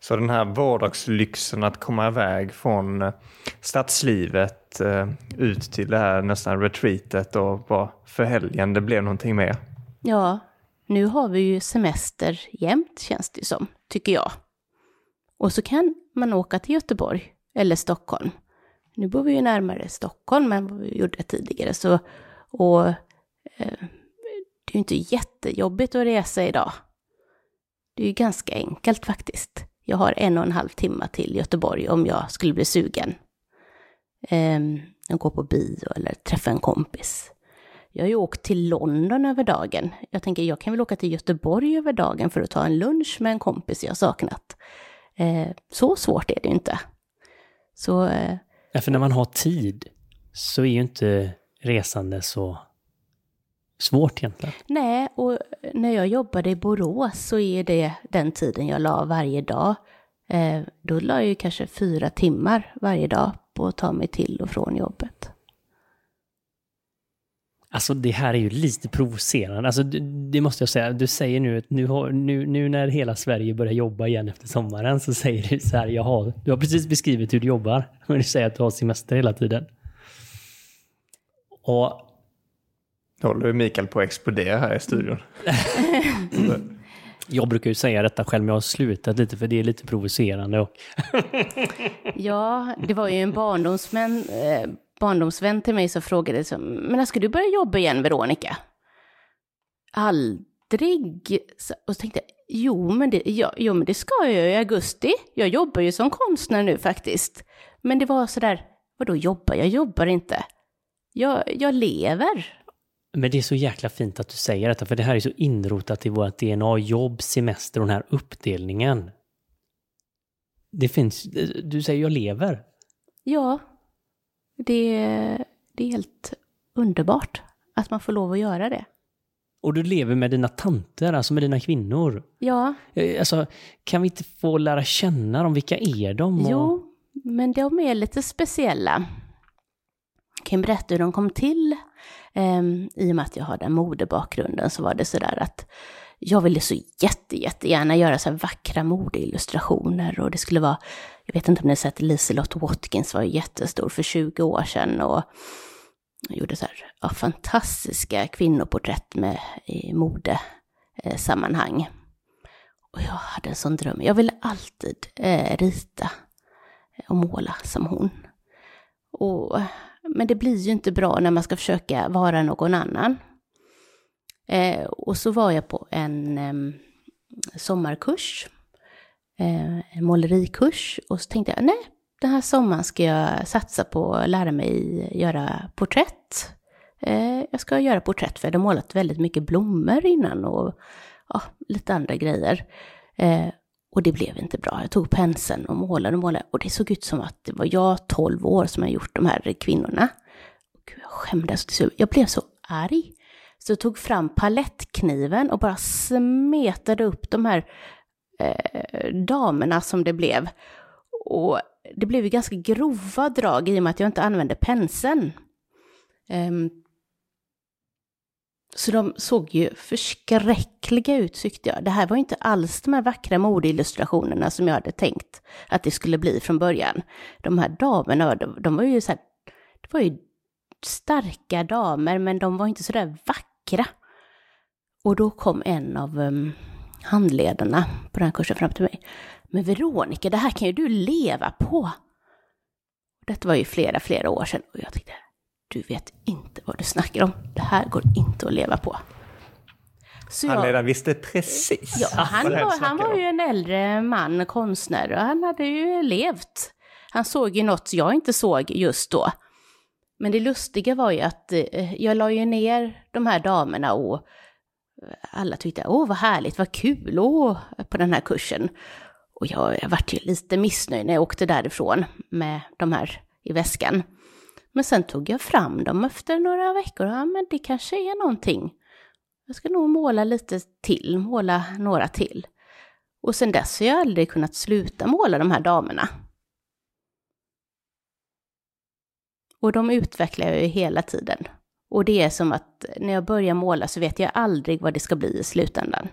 Så den här vardagslyxen att komma iväg från eh, stadslivet eh, ut till det här nästan retreatet och bara för helgen, det blev någonting mer? Ja, nu har vi ju semester jämt känns det som, tycker jag. Och så kan man åka till Göteborg eller Stockholm. Nu bor vi ju närmare Stockholm än vad vi gjorde tidigare, så och eh, det är ju inte jättejobbigt att resa idag. Det är ju ganska enkelt faktiskt. Jag har en och en halv timme till Göteborg om jag skulle bli sugen. Eh, gå på bio eller träffa en kompis. Jag har ju åkt till London över dagen. Jag tänker jag kan väl åka till Göteborg över dagen för att ta en lunch med en kompis jag saknat. Eh, så svårt är det ju inte. Så... Eh, ja, för när man har tid så är ju inte resande så svårt egentligen. Nej, och när jag jobbade i Borås så är det den tiden jag la varje dag. Eh, då la jag ju kanske fyra timmar varje dag på att ta mig till och från jobbet. Alltså det här är ju lite provocerande. Alltså det, det måste jag säga. Du säger nu att nu, har, nu, nu, när hela Sverige börjar jobba igen efter sommaren så säger du så här, jaha, du har precis beskrivit hur du jobbar. <laughs> Men du säger att du har semester hela tiden. Och... Håller Mikael på att explodera här i studion? jag brukar ju säga detta själv, men jag har slutat lite för det är lite provocerande. Och ja, det var ju en barndomsmän, eh, barndomsvän till mig som frågade, men när ska du börja jobba igen Veronica? Aldrig. Och så tänkte jag, jo men, det, ja, jo men det ska jag i augusti. Jag jobbar ju som konstnär nu faktiskt. Men det var sådär, vadå jobba? Jag jobbar inte. Jag, jag lever. Men det är så jäkla fint att du säger detta, för det här är så inrotat i vårt DNA, jobb, semester och den här uppdelningen. Det finns, du säger jag lever. Ja, det, det är helt underbart att man får lov att göra det. Och du lever med dina tanter, alltså med dina kvinnor. Ja. Eh, alltså, kan vi inte få lära känna dem? Vilka är de? Och... Jo, men de är lite speciella. Jag kan berätta hur de kom till. Ehm, I och med att jag har den modebakgrunden så var det sådär att jag ville så jätte, jättegärna göra så här vackra modeillustrationer och det skulle vara, jag vet inte om ni har sett Liselott Watkins var jättestor för 20 år sedan och gjorde så här ja, fantastiska kvinnoporträtt med i modesammanhang. Och jag hade en sån dröm, jag ville alltid eh, rita och måla som hon. Och, men det blir ju inte bra när man ska försöka vara någon annan. Eh, och så var jag på en eh, sommarkurs, eh, en målerikurs, och så tänkte jag, nej, den här sommaren ska jag satsa på att lära mig göra porträtt. Eh, jag ska göra porträtt, för jag hade målat väldigt mycket blommor innan och ja, lite andra grejer. Eh, och det blev inte bra. Jag tog penseln och målade och målade. Och det såg ut som att det var jag, 12 år, som hade gjort de här kvinnorna. Och jag skämdes. Jag blev så arg. Så jag tog fram palettkniven och bara smetade upp de här eh, damerna som det blev. Och det blev ju ganska grova drag i och med att jag inte använde penseln. Um, så de såg ju förskräckliga ut tyckte jag. Det här var inte alls de här vackra modeillustrationerna som jag hade tänkt att det skulle bli från början. De här damerna, de, de var ju så här, det var ju starka damer, men de var inte så där vackra. Och då kom en av um, handledarna på den här kursen fram till mig. Men Veronica, det här kan ju du leva på. Detta var ju flera, flera år sedan och jag tänkte, du vet inte vad du snackar om. Det här går inte att leva på. Så han redan visste precis. Ja, han, var, han var ju en äldre man, konstnär, och han hade ju levt. Han såg ju något jag inte såg just då. Men det lustiga var ju att eh, jag la ju ner de här damerna och alla tyckte åh vad härligt, vad kul, åh, på den här kursen. Och jag, jag vart ju lite missnöjd när jag åkte därifrån med de här i väskan. Men sen tog jag fram dem efter några veckor. Ja, men det kanske är någonting. Jag ska nog måla lite till, måla några till. Och sen dess har jag aldrig kunnat sluta måla de här damerna. Och de utvecklar jag ju hela tiden. Och det är som att när jag börjar måla så vet jag aldrig vad det ska bli i slutändan.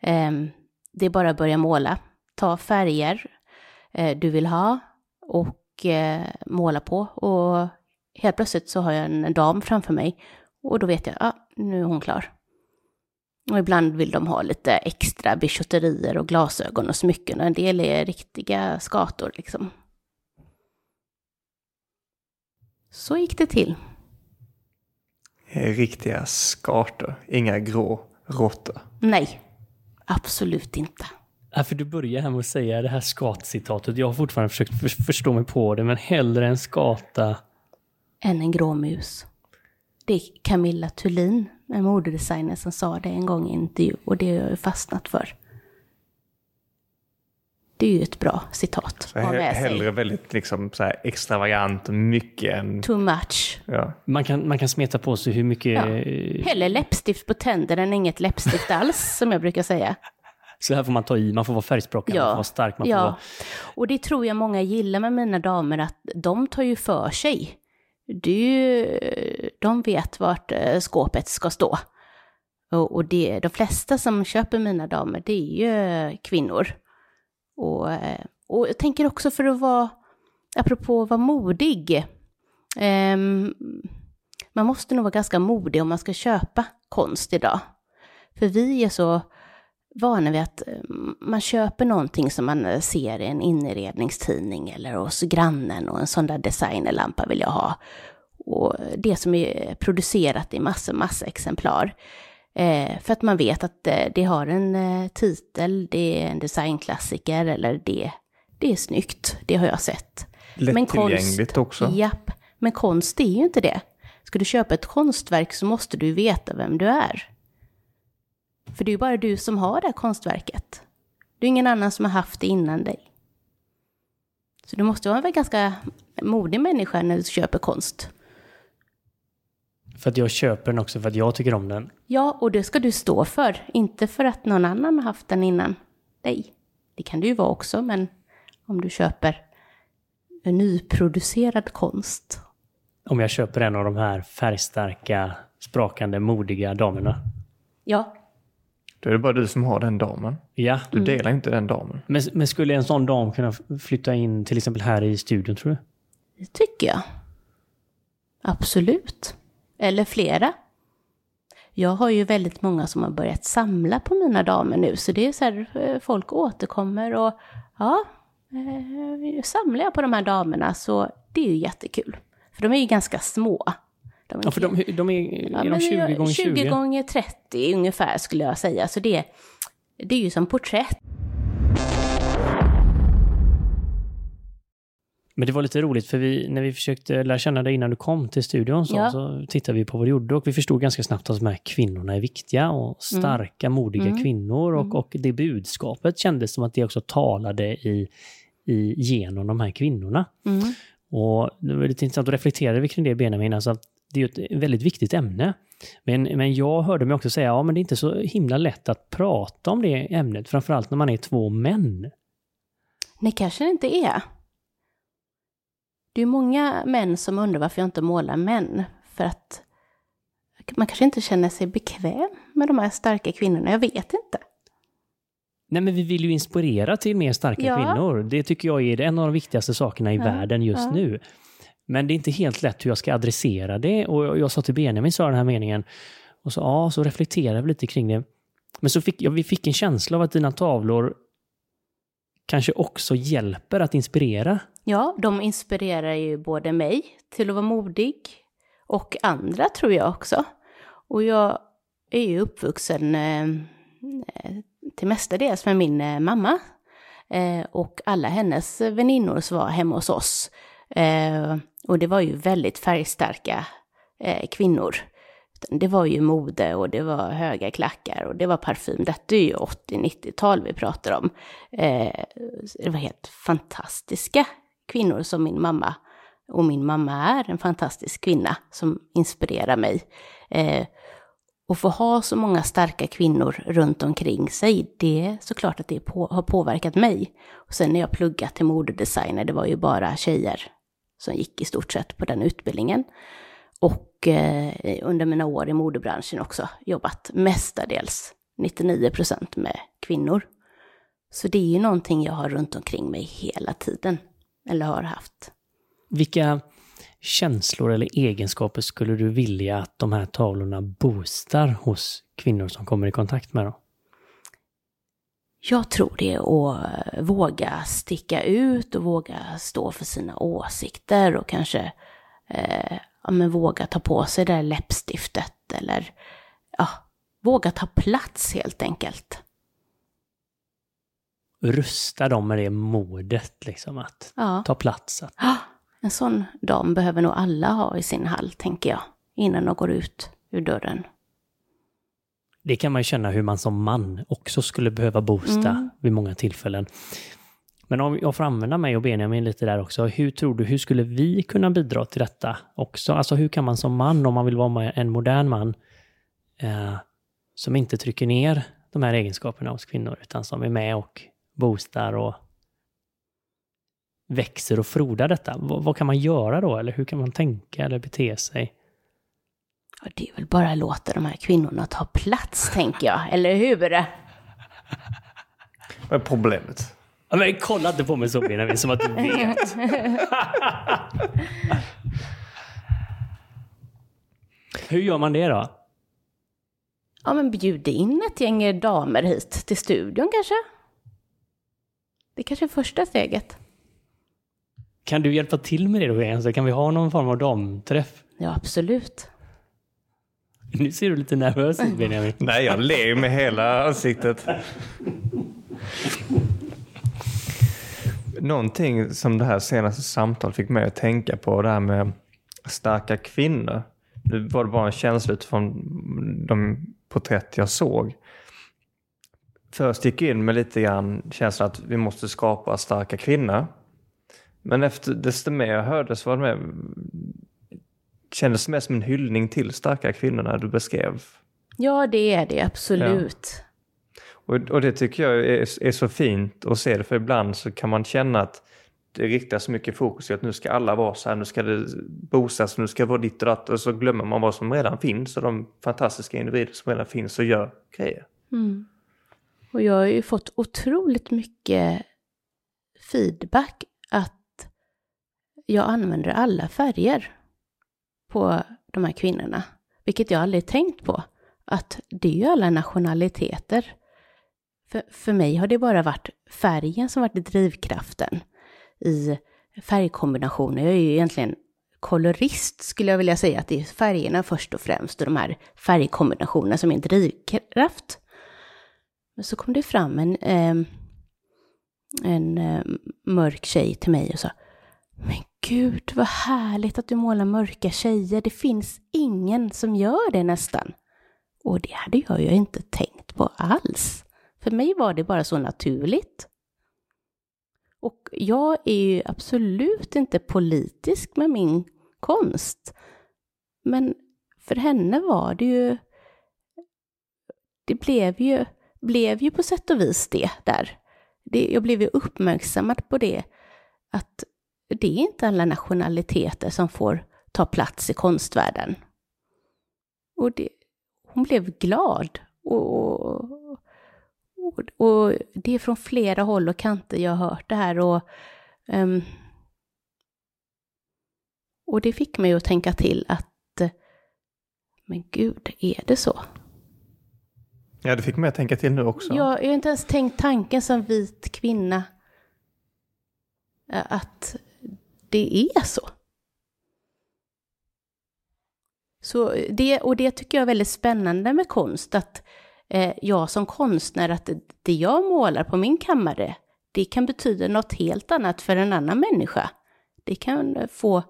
Ehm, det är bara att börja måla. Ta färger eh, du vill ha och uh, måla på. Och helt plötsligt så har jag en dam framför mig. Och då vet jag, ja, ah, nu är hon klar. Och ibland vill de ha lite extra bijouterier och glasögon och smycken. Och en del är riktiga skator liksom. Så gick det till. Riktiga skator, inga grå råttor. Nej, absolut inte. Ja, för du börjar här med att säga det här skatcitatet. Jag har fortfarande försökt förstå mig på det, men hellre en skata... Än en grå mus. Det är Camilla Thulin, en modedesigner, som sa det en gång i en intervju och det har jag fastnat för. Det är ju ett bra citat. Så he hellre väldigt liksom så här extravagant, mycket än... Too much. Ja. Man, kan, man kan smeta på sig hur mycket... Ja. Hellre läppstift på tänderna än inget läppstift alls, som jag brukar säga. Så här får man ta i, man får vara färgspråkig, ja. man får vara stark. Man ja. får vara... Och det tror jag många gillar med mina damer, att de tar ju för sig. Det ju, de vet vart eh, skåpet ska stå. Och, och det, de flesta som köper mina damer, det är ju kvinnor. Och, eh, och jag tänker också för att vara, apropå att vara modig, eh, man måste nog vara ganska modig om man ska köpa konst idag. För vi är så vana vid att eh, man köper någonting som man ser i en inredningstidning eller hos grannen och en sån där designerlampa vill jag ha. Och det som är producerat i massor, massa exemplar. Eh, för att man vet att eh, det har en eh, titel, det är en designklassiker eller det, det är snyggt, det har jag sett. Lättillgängligt också. Japp, men konst är ju inte det. Ska du köpa ett konstverk så måste du veta vem du är. För det är ju bara du som har det här konstverket. Det är ingen annan som har haft det innan dig. Så du måste vara en ganska modig människa när du köper konst. För att jag köper den också för att jag tycker om den. Ja, och det ska du stå för. Inte för att någon annan har haft den innan dig. Det kan det ju vara också, men om du köper en nyproducerad konst. Om jag köper en av de här färgstarka, sprakande, modiga damerna. Ja. Då är det bara du som har den damen. Ja. Du delar mm. inte den damen. Men, men skulle en sån dam kunna flytta in till exempel här i studion, tror du? Det tycker jag. Absolut. Eller flera. Jag har ju väldigt många som har börjat samla på mina damer nu, så det är så här, eh, folk återkommer och ja, eh, samlar jag på de här damerna så det är ju jättekul. För de är ju ganska små. De är, ja, för de, de är, är de 20 gånger 20? 20 gånger 30 ungefär skulle jag säga, så det, det är ju som porträtt. Men det var lite roligt för vi, när vi försökte lära känna dig innan du kom till studion så, ja. så tittade vi på vad du gjorde och vi förstod ganska snabbt att de här kvinnorna är viktiga och starka, mm. modiga mm. kvinnor och, mm. och det budskapet kändes som att det också talade i, i, genom de här kvinnorna. Mm. Och det var lite intressant att reflektera kring det Benjamin, alltså att det är ett väldigt viktigt ämne. Men, men jag hörde mig också säga, ja men det är inte så himla lätt att prata om det ämnet, framförallt när man är två män. Nej, kanske det inte är. Det är många män som undrar varför jag inte målar män. För att man kanske inte känner sig bekväm med de här starka kvinnorna, jag vet inte. Nej, men vi vill ju inspirera till mer starka ja. kvinnor. Det tycker jag är en av de viktigaste sakerna i ja. världen just ja. nu. Men det är inte helt lätt hur jag ska adressera det. Och jag sa till Benjamin, sa den här meningen, och så, ja, så reflekterade vi lite kring det. Men så fick ja, vi fick en känsla av att dina tavlor kanske också hjälper att inspirera Ja, de inspirerar ju både mig till att vara modig och andra tror jag också. Och jag är ju uppvuxen eh, till mestadels med min eh, mamma. Eh, och alla hennes väninnor som var hemma hos oss Eh, och det var ju väldigt färgstarka eh, kvinnor. Det var ju mode och det var höga klackar och det var parfym. Detta är ju 80-90-tal vi pratar om. Eh, det var helt fantastiska kvinnor som min mamma och min mamma är en fantastisk kvinna som inspirerar mig. Eh, och få ha så många starka kvinnor runt omkring sig, det är såklart att det på, har påverkat mig. Och sen när jag pluggat till modedesigner, det var ju bara tjejer som gick i stort sett på den utbildningen. Och eh, under mina år i modebranschen också jobbat mestadels 99 procent med kvinnor. Så det är ju någonting jag har runt omkring mig hela tiden, eller har haft. Vilka känslor eller egenskaper skulle du vilja att de här tavlorna boostar hos kvinnor som kommer i kontakt med dem? Jag tror det är att våga sticka ut och våga stå för sina åsikter och kanske eh, ja, men våga ta på sig det där läppstiftet eller ja, våga ta plats helt enkelt. Rusta dem med det modet, liksom att ja. ta plats. Att... En sån dam behöver nog alla ha i sin hall, tänker jag, innan de går ut ur dörren. Det kan man ju känna hur man som man också skulle behöva boosta mm. vid många tillfällen. Men om jag får använda mig och Benjamin lite där också, hur tror du, hur skulle vi kunna bidra till detta också? Alltså hur kan man som man, om man vill vara en modern man, eh, som inte trycker ner de här egenskaperna hos kvinnor, utan som är med och boostar och växer och frodar detta. V vad kan man göra då? Eller hur kan man tänka eller bete sig? Ja, det är väl bara att låta de här kvinnorna ta plats, tänker jag. Eller hur? Vad är problemet? Ja, men kolla inte på mig så Benjamin, som att du vet. <laughs> Hur gör man det då? Ja, men bjud in ett gäng damer hit till studion kanske. Det är kanske är första steget. Kan du hjälpa till med det då, så kan vi ha någon form av damträff? Ja, absolut. <laughs> Nu ser du lite nervös ut, Benjamin. Nej, jag ler med hela ansiktet. Någonting som det här senaste samtalet fick mig att tänka på, det här med starka kvinnor. Det var bara en känsla utifrån de porträtt jag såg. Först gick jag in med lite grann känslan att vi måste skapa starka kvinnor. Men efter, desto mer jag hörde så var det mer, kändes mer som en hyllning till starka kvinnorna du beskrev. Ja, det är det absolut. Ja. Och, och det tycker jag är, är, så fint att se det, för ibland så kan man känna att det riktar så mycket fokus i att nu ska alla vara så här, nu ska det boostas, nu ska det vara ditt och datt och så glömmer man vad som redan finns och de fantastiska individer som redan finns och gör grejer. Mm. Och jag har ju fått otroligt mycket feedback att jag använder alla färger på de här kvinnorna, vilket jag aldrig tänkt på. Att det är ju alla nationaliteter. För, för mig har det bara varit färgen som varit drivkraften i färgkombinationer. Jag är ju egentligen kolorist skulle jag vilja säga att det är färgerna först och främst och de här färgkombinationerna som är en drivkraft. Men så kom det fram en, eh, en eh, mörk tjej till mig och sa Men gud vad härligt att du målar mörka tjejer. Det finns ingen som gör det nästan. Och det hade jag ju inte tänkt på alls. För mig var det bara så naturligt. Och jag är ju absolut inte politisk med min konst. Men för henne var det ju... Det blev ju, blev ju på sätt och vis det där. Det, jag blev ju uppmärksammad på det, att det är inte alla nationaliteter som får ta plats i konstvärlden. Och det, hon blev glad och, och, och, det är från flera håll och kanter jag har hört det här. Och, um, och det fick mig att tänka till att, men gud, är det så? Ja, det fick mig att tänka till nu också. Jag, jag har inte ens tänkt tanken som vit kvinna att det är så. så det, och det tycker jag är väldigt spännande med konst, att eh, jag som konstnär, att det jag målar på min kammare, det kan betyda något helt annat för en annan människa. det kan få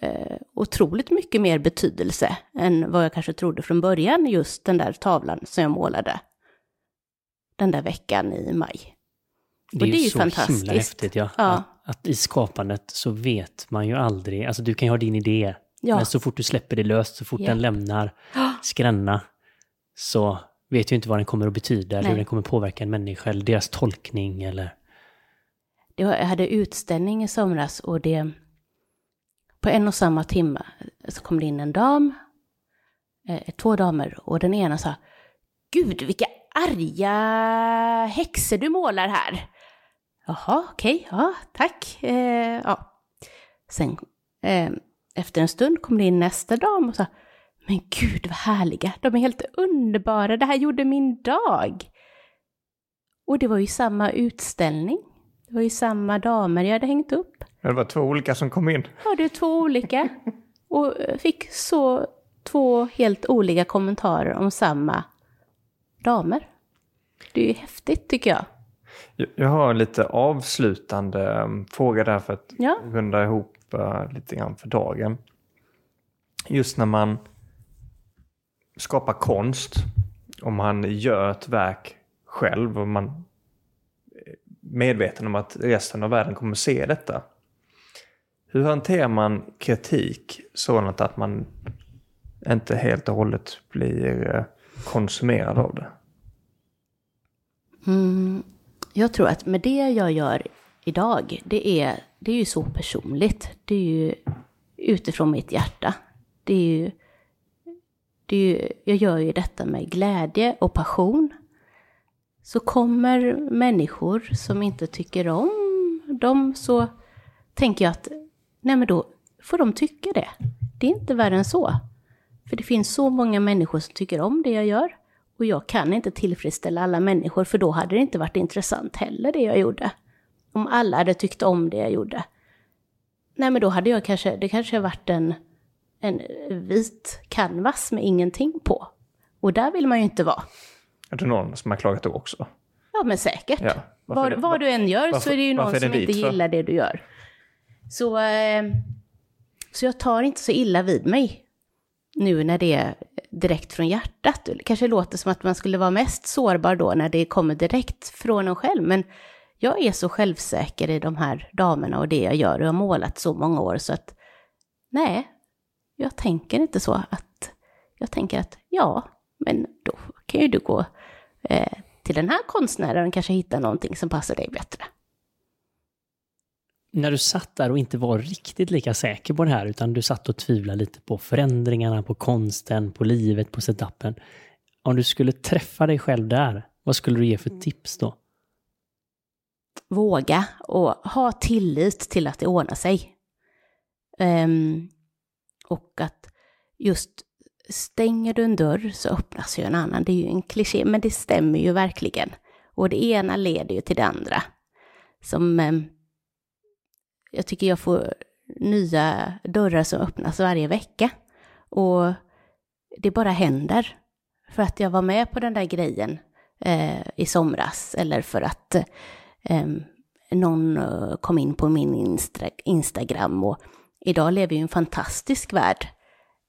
eh, otroligt mycket mer betydelse än vad jag kanske trodde från början, just den där tavlan som jag målade den där veckan i maj. Det är, det är ju så fantastiskt. himla häftigt. Ja. Ja. Att, i skapandet så vet man ju aldrig, alltså du kan ju ha din idé, Ja. men så fort du släpper det löst, så fort Ja. den lämnar skränna, så vet du inte vad den kommer att betyda, eller hur den kommer påverka en människa, eller deras tolkning, eller... Jag hade utställning i somras och det... På en och samma timme så kom det in en dam, eh, två damer, och den ena sa Gud, vilka arga häxor du målar här! Jaha, okej, ja, tack. Eh, ja. Sen, eh, efter en stund kom det in nästa dam och sa Men gud vad härliga, de är helt underbara, det här gjorde min dag! Och det var ju samma utställning. Det var ju samma damer jag hade hängt upp. Det var två olika som kom in. Ja, det är två olika. <laughs> Och eh, fick så två helt olika kommentarer om samma damer. Det är ju häftigt tycker jag. Jag- har en lite avslutande um, fråga där för att Ja. runda ihop uh, lite grann för dagen. Just när man skapar konst, om man gör ett verk själv och man är medveten om att resten av världen kommer se detta. Hur hanterar man kritik sådant att man inte helt och hållet blir eh, konsumerad av det? Mm, jag tror att med det jag gör idag, det är, det är ju så personligt. Det är ju utifrån mitt hjärta. Det är ju, det är ju, jag gör ju detta med glädje och passion. Så kommer människor som inte tycker om dem så tänker jag att nej men då får de tycka det. Det är inte värre än så. För det finns så många människor som tycker om det jag gör. Och jag kan inte tillfredsställa alla människor för då hade det inte varit intressant heller det jag gjorde. Om alla hade tyckt om det jag gjorde. Nej men då hade jag kanske, det kanske varit en, en vit canvas med ingenting på. Och där vill man ju inte vara. Är det någon som har klagat då också? Ja men säkert. Ja. Vad, det- vad du än gör så varför- är det ju någon är som inte för? gillar det du gör. Så, eh, så jag tar inte så illa vid mig nu när det är direkt från hjärtat. Det kanske låter som att man skulle vara mest sårbar då när det kommer direkt från en själv. Men jag är så självsäker i de här damerna och det jag gör. Och jag har målat så många år så att nej, jag tänker inte så att jag tänker att ja, men då kan ju du gå eh, till den här konstnären och kanske hitta någonting som passar dig bättre. När du satt där och inte var riktigt lika säker på det här, utan du satt och tvivlade lite på förändringarna, på konsten, på livet, på setupen. Om du skulle träffa dig själv där, vad skulle du ge för tips då? Våga och ha tillit till att det ordnar sig. Um, och att just stänger du en dörr så öppnas ju en annan. Det är ju en kliché, men det stämmer ju verkligen. Och det ena leder ju till det andra. Som um, jag tycker jag får nya dörrar som öppnas varje vecka. Och det bara händer. För att jag var med på den där grejen eh, i somras eller för att eh, eh någon eh, kom in på min Instra Instagram och idag lever ju i en fantastisk värld.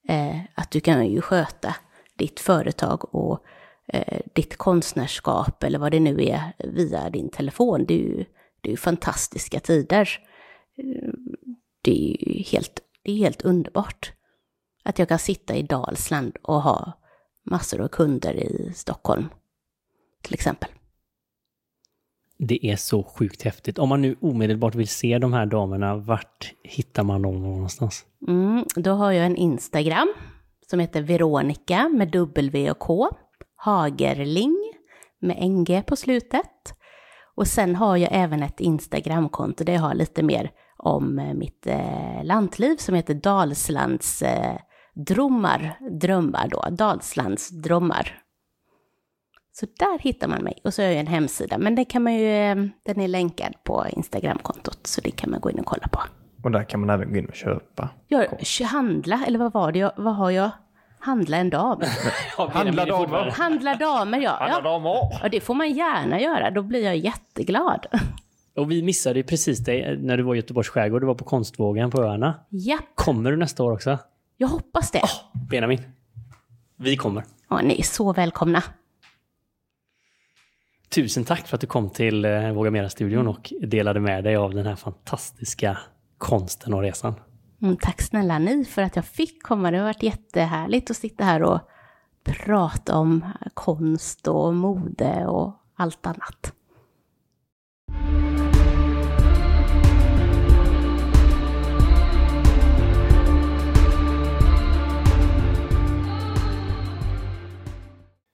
Eh, att du kan ju sköta ditt företag och eh, ditt konstnärskap eller vad det nu är via din telefon. Det är ju, det är ju fantastiska tider. Det är ju helt, det är helt underbart. Att jag kan sitta i Dalsland och ha massor av kunder i Stockholm, till exempel. Det är så sjukt häftigt. Om man nu omedelbart vill se de här damerna, vart hittar man dem någonstans? Mm, då har jag en Instagram som heter Veronica med W och K. Hagerling med NG på slutet. Och sen har jag även ett Instagramkonto där jag har lite mer om eh, mitt eh, lantliv som heter Dalslands eh, drömmar, drömmar då, Dalslands drömmar. Så där hittar man mig. Och så har jag en hemsida, men den kan man ju, eh, den är länkad på Instagramkontot, så det kan man gå in och kolla på. Och där kan man även gå in och köpa. Jag, handla, eller vad var det jag, vad har jag? Handla en dam. <laughs> Handla damer! Handla damer, ja. Handla ja. damer! Ja, det får man gärna göra. Då blir jag jätteglad. <laughs> Och vi missade ju precis dig när du var i Göteborgs skärgård. Du var på Konstvågen på öarna. Japp, Kommer du nästa år också? jag hoppas det. Benjamin, vi kommer. Ja, ni är så välkomna. Tusen tack för att du kom till eh, Våga Mera-studion och delade med dig av den här fantastiska konsten och resan. Mm, tack snälla ni för att jag fick komma. Det har varit jättehärligt att sitta här och prata om konst och mode och allt annat.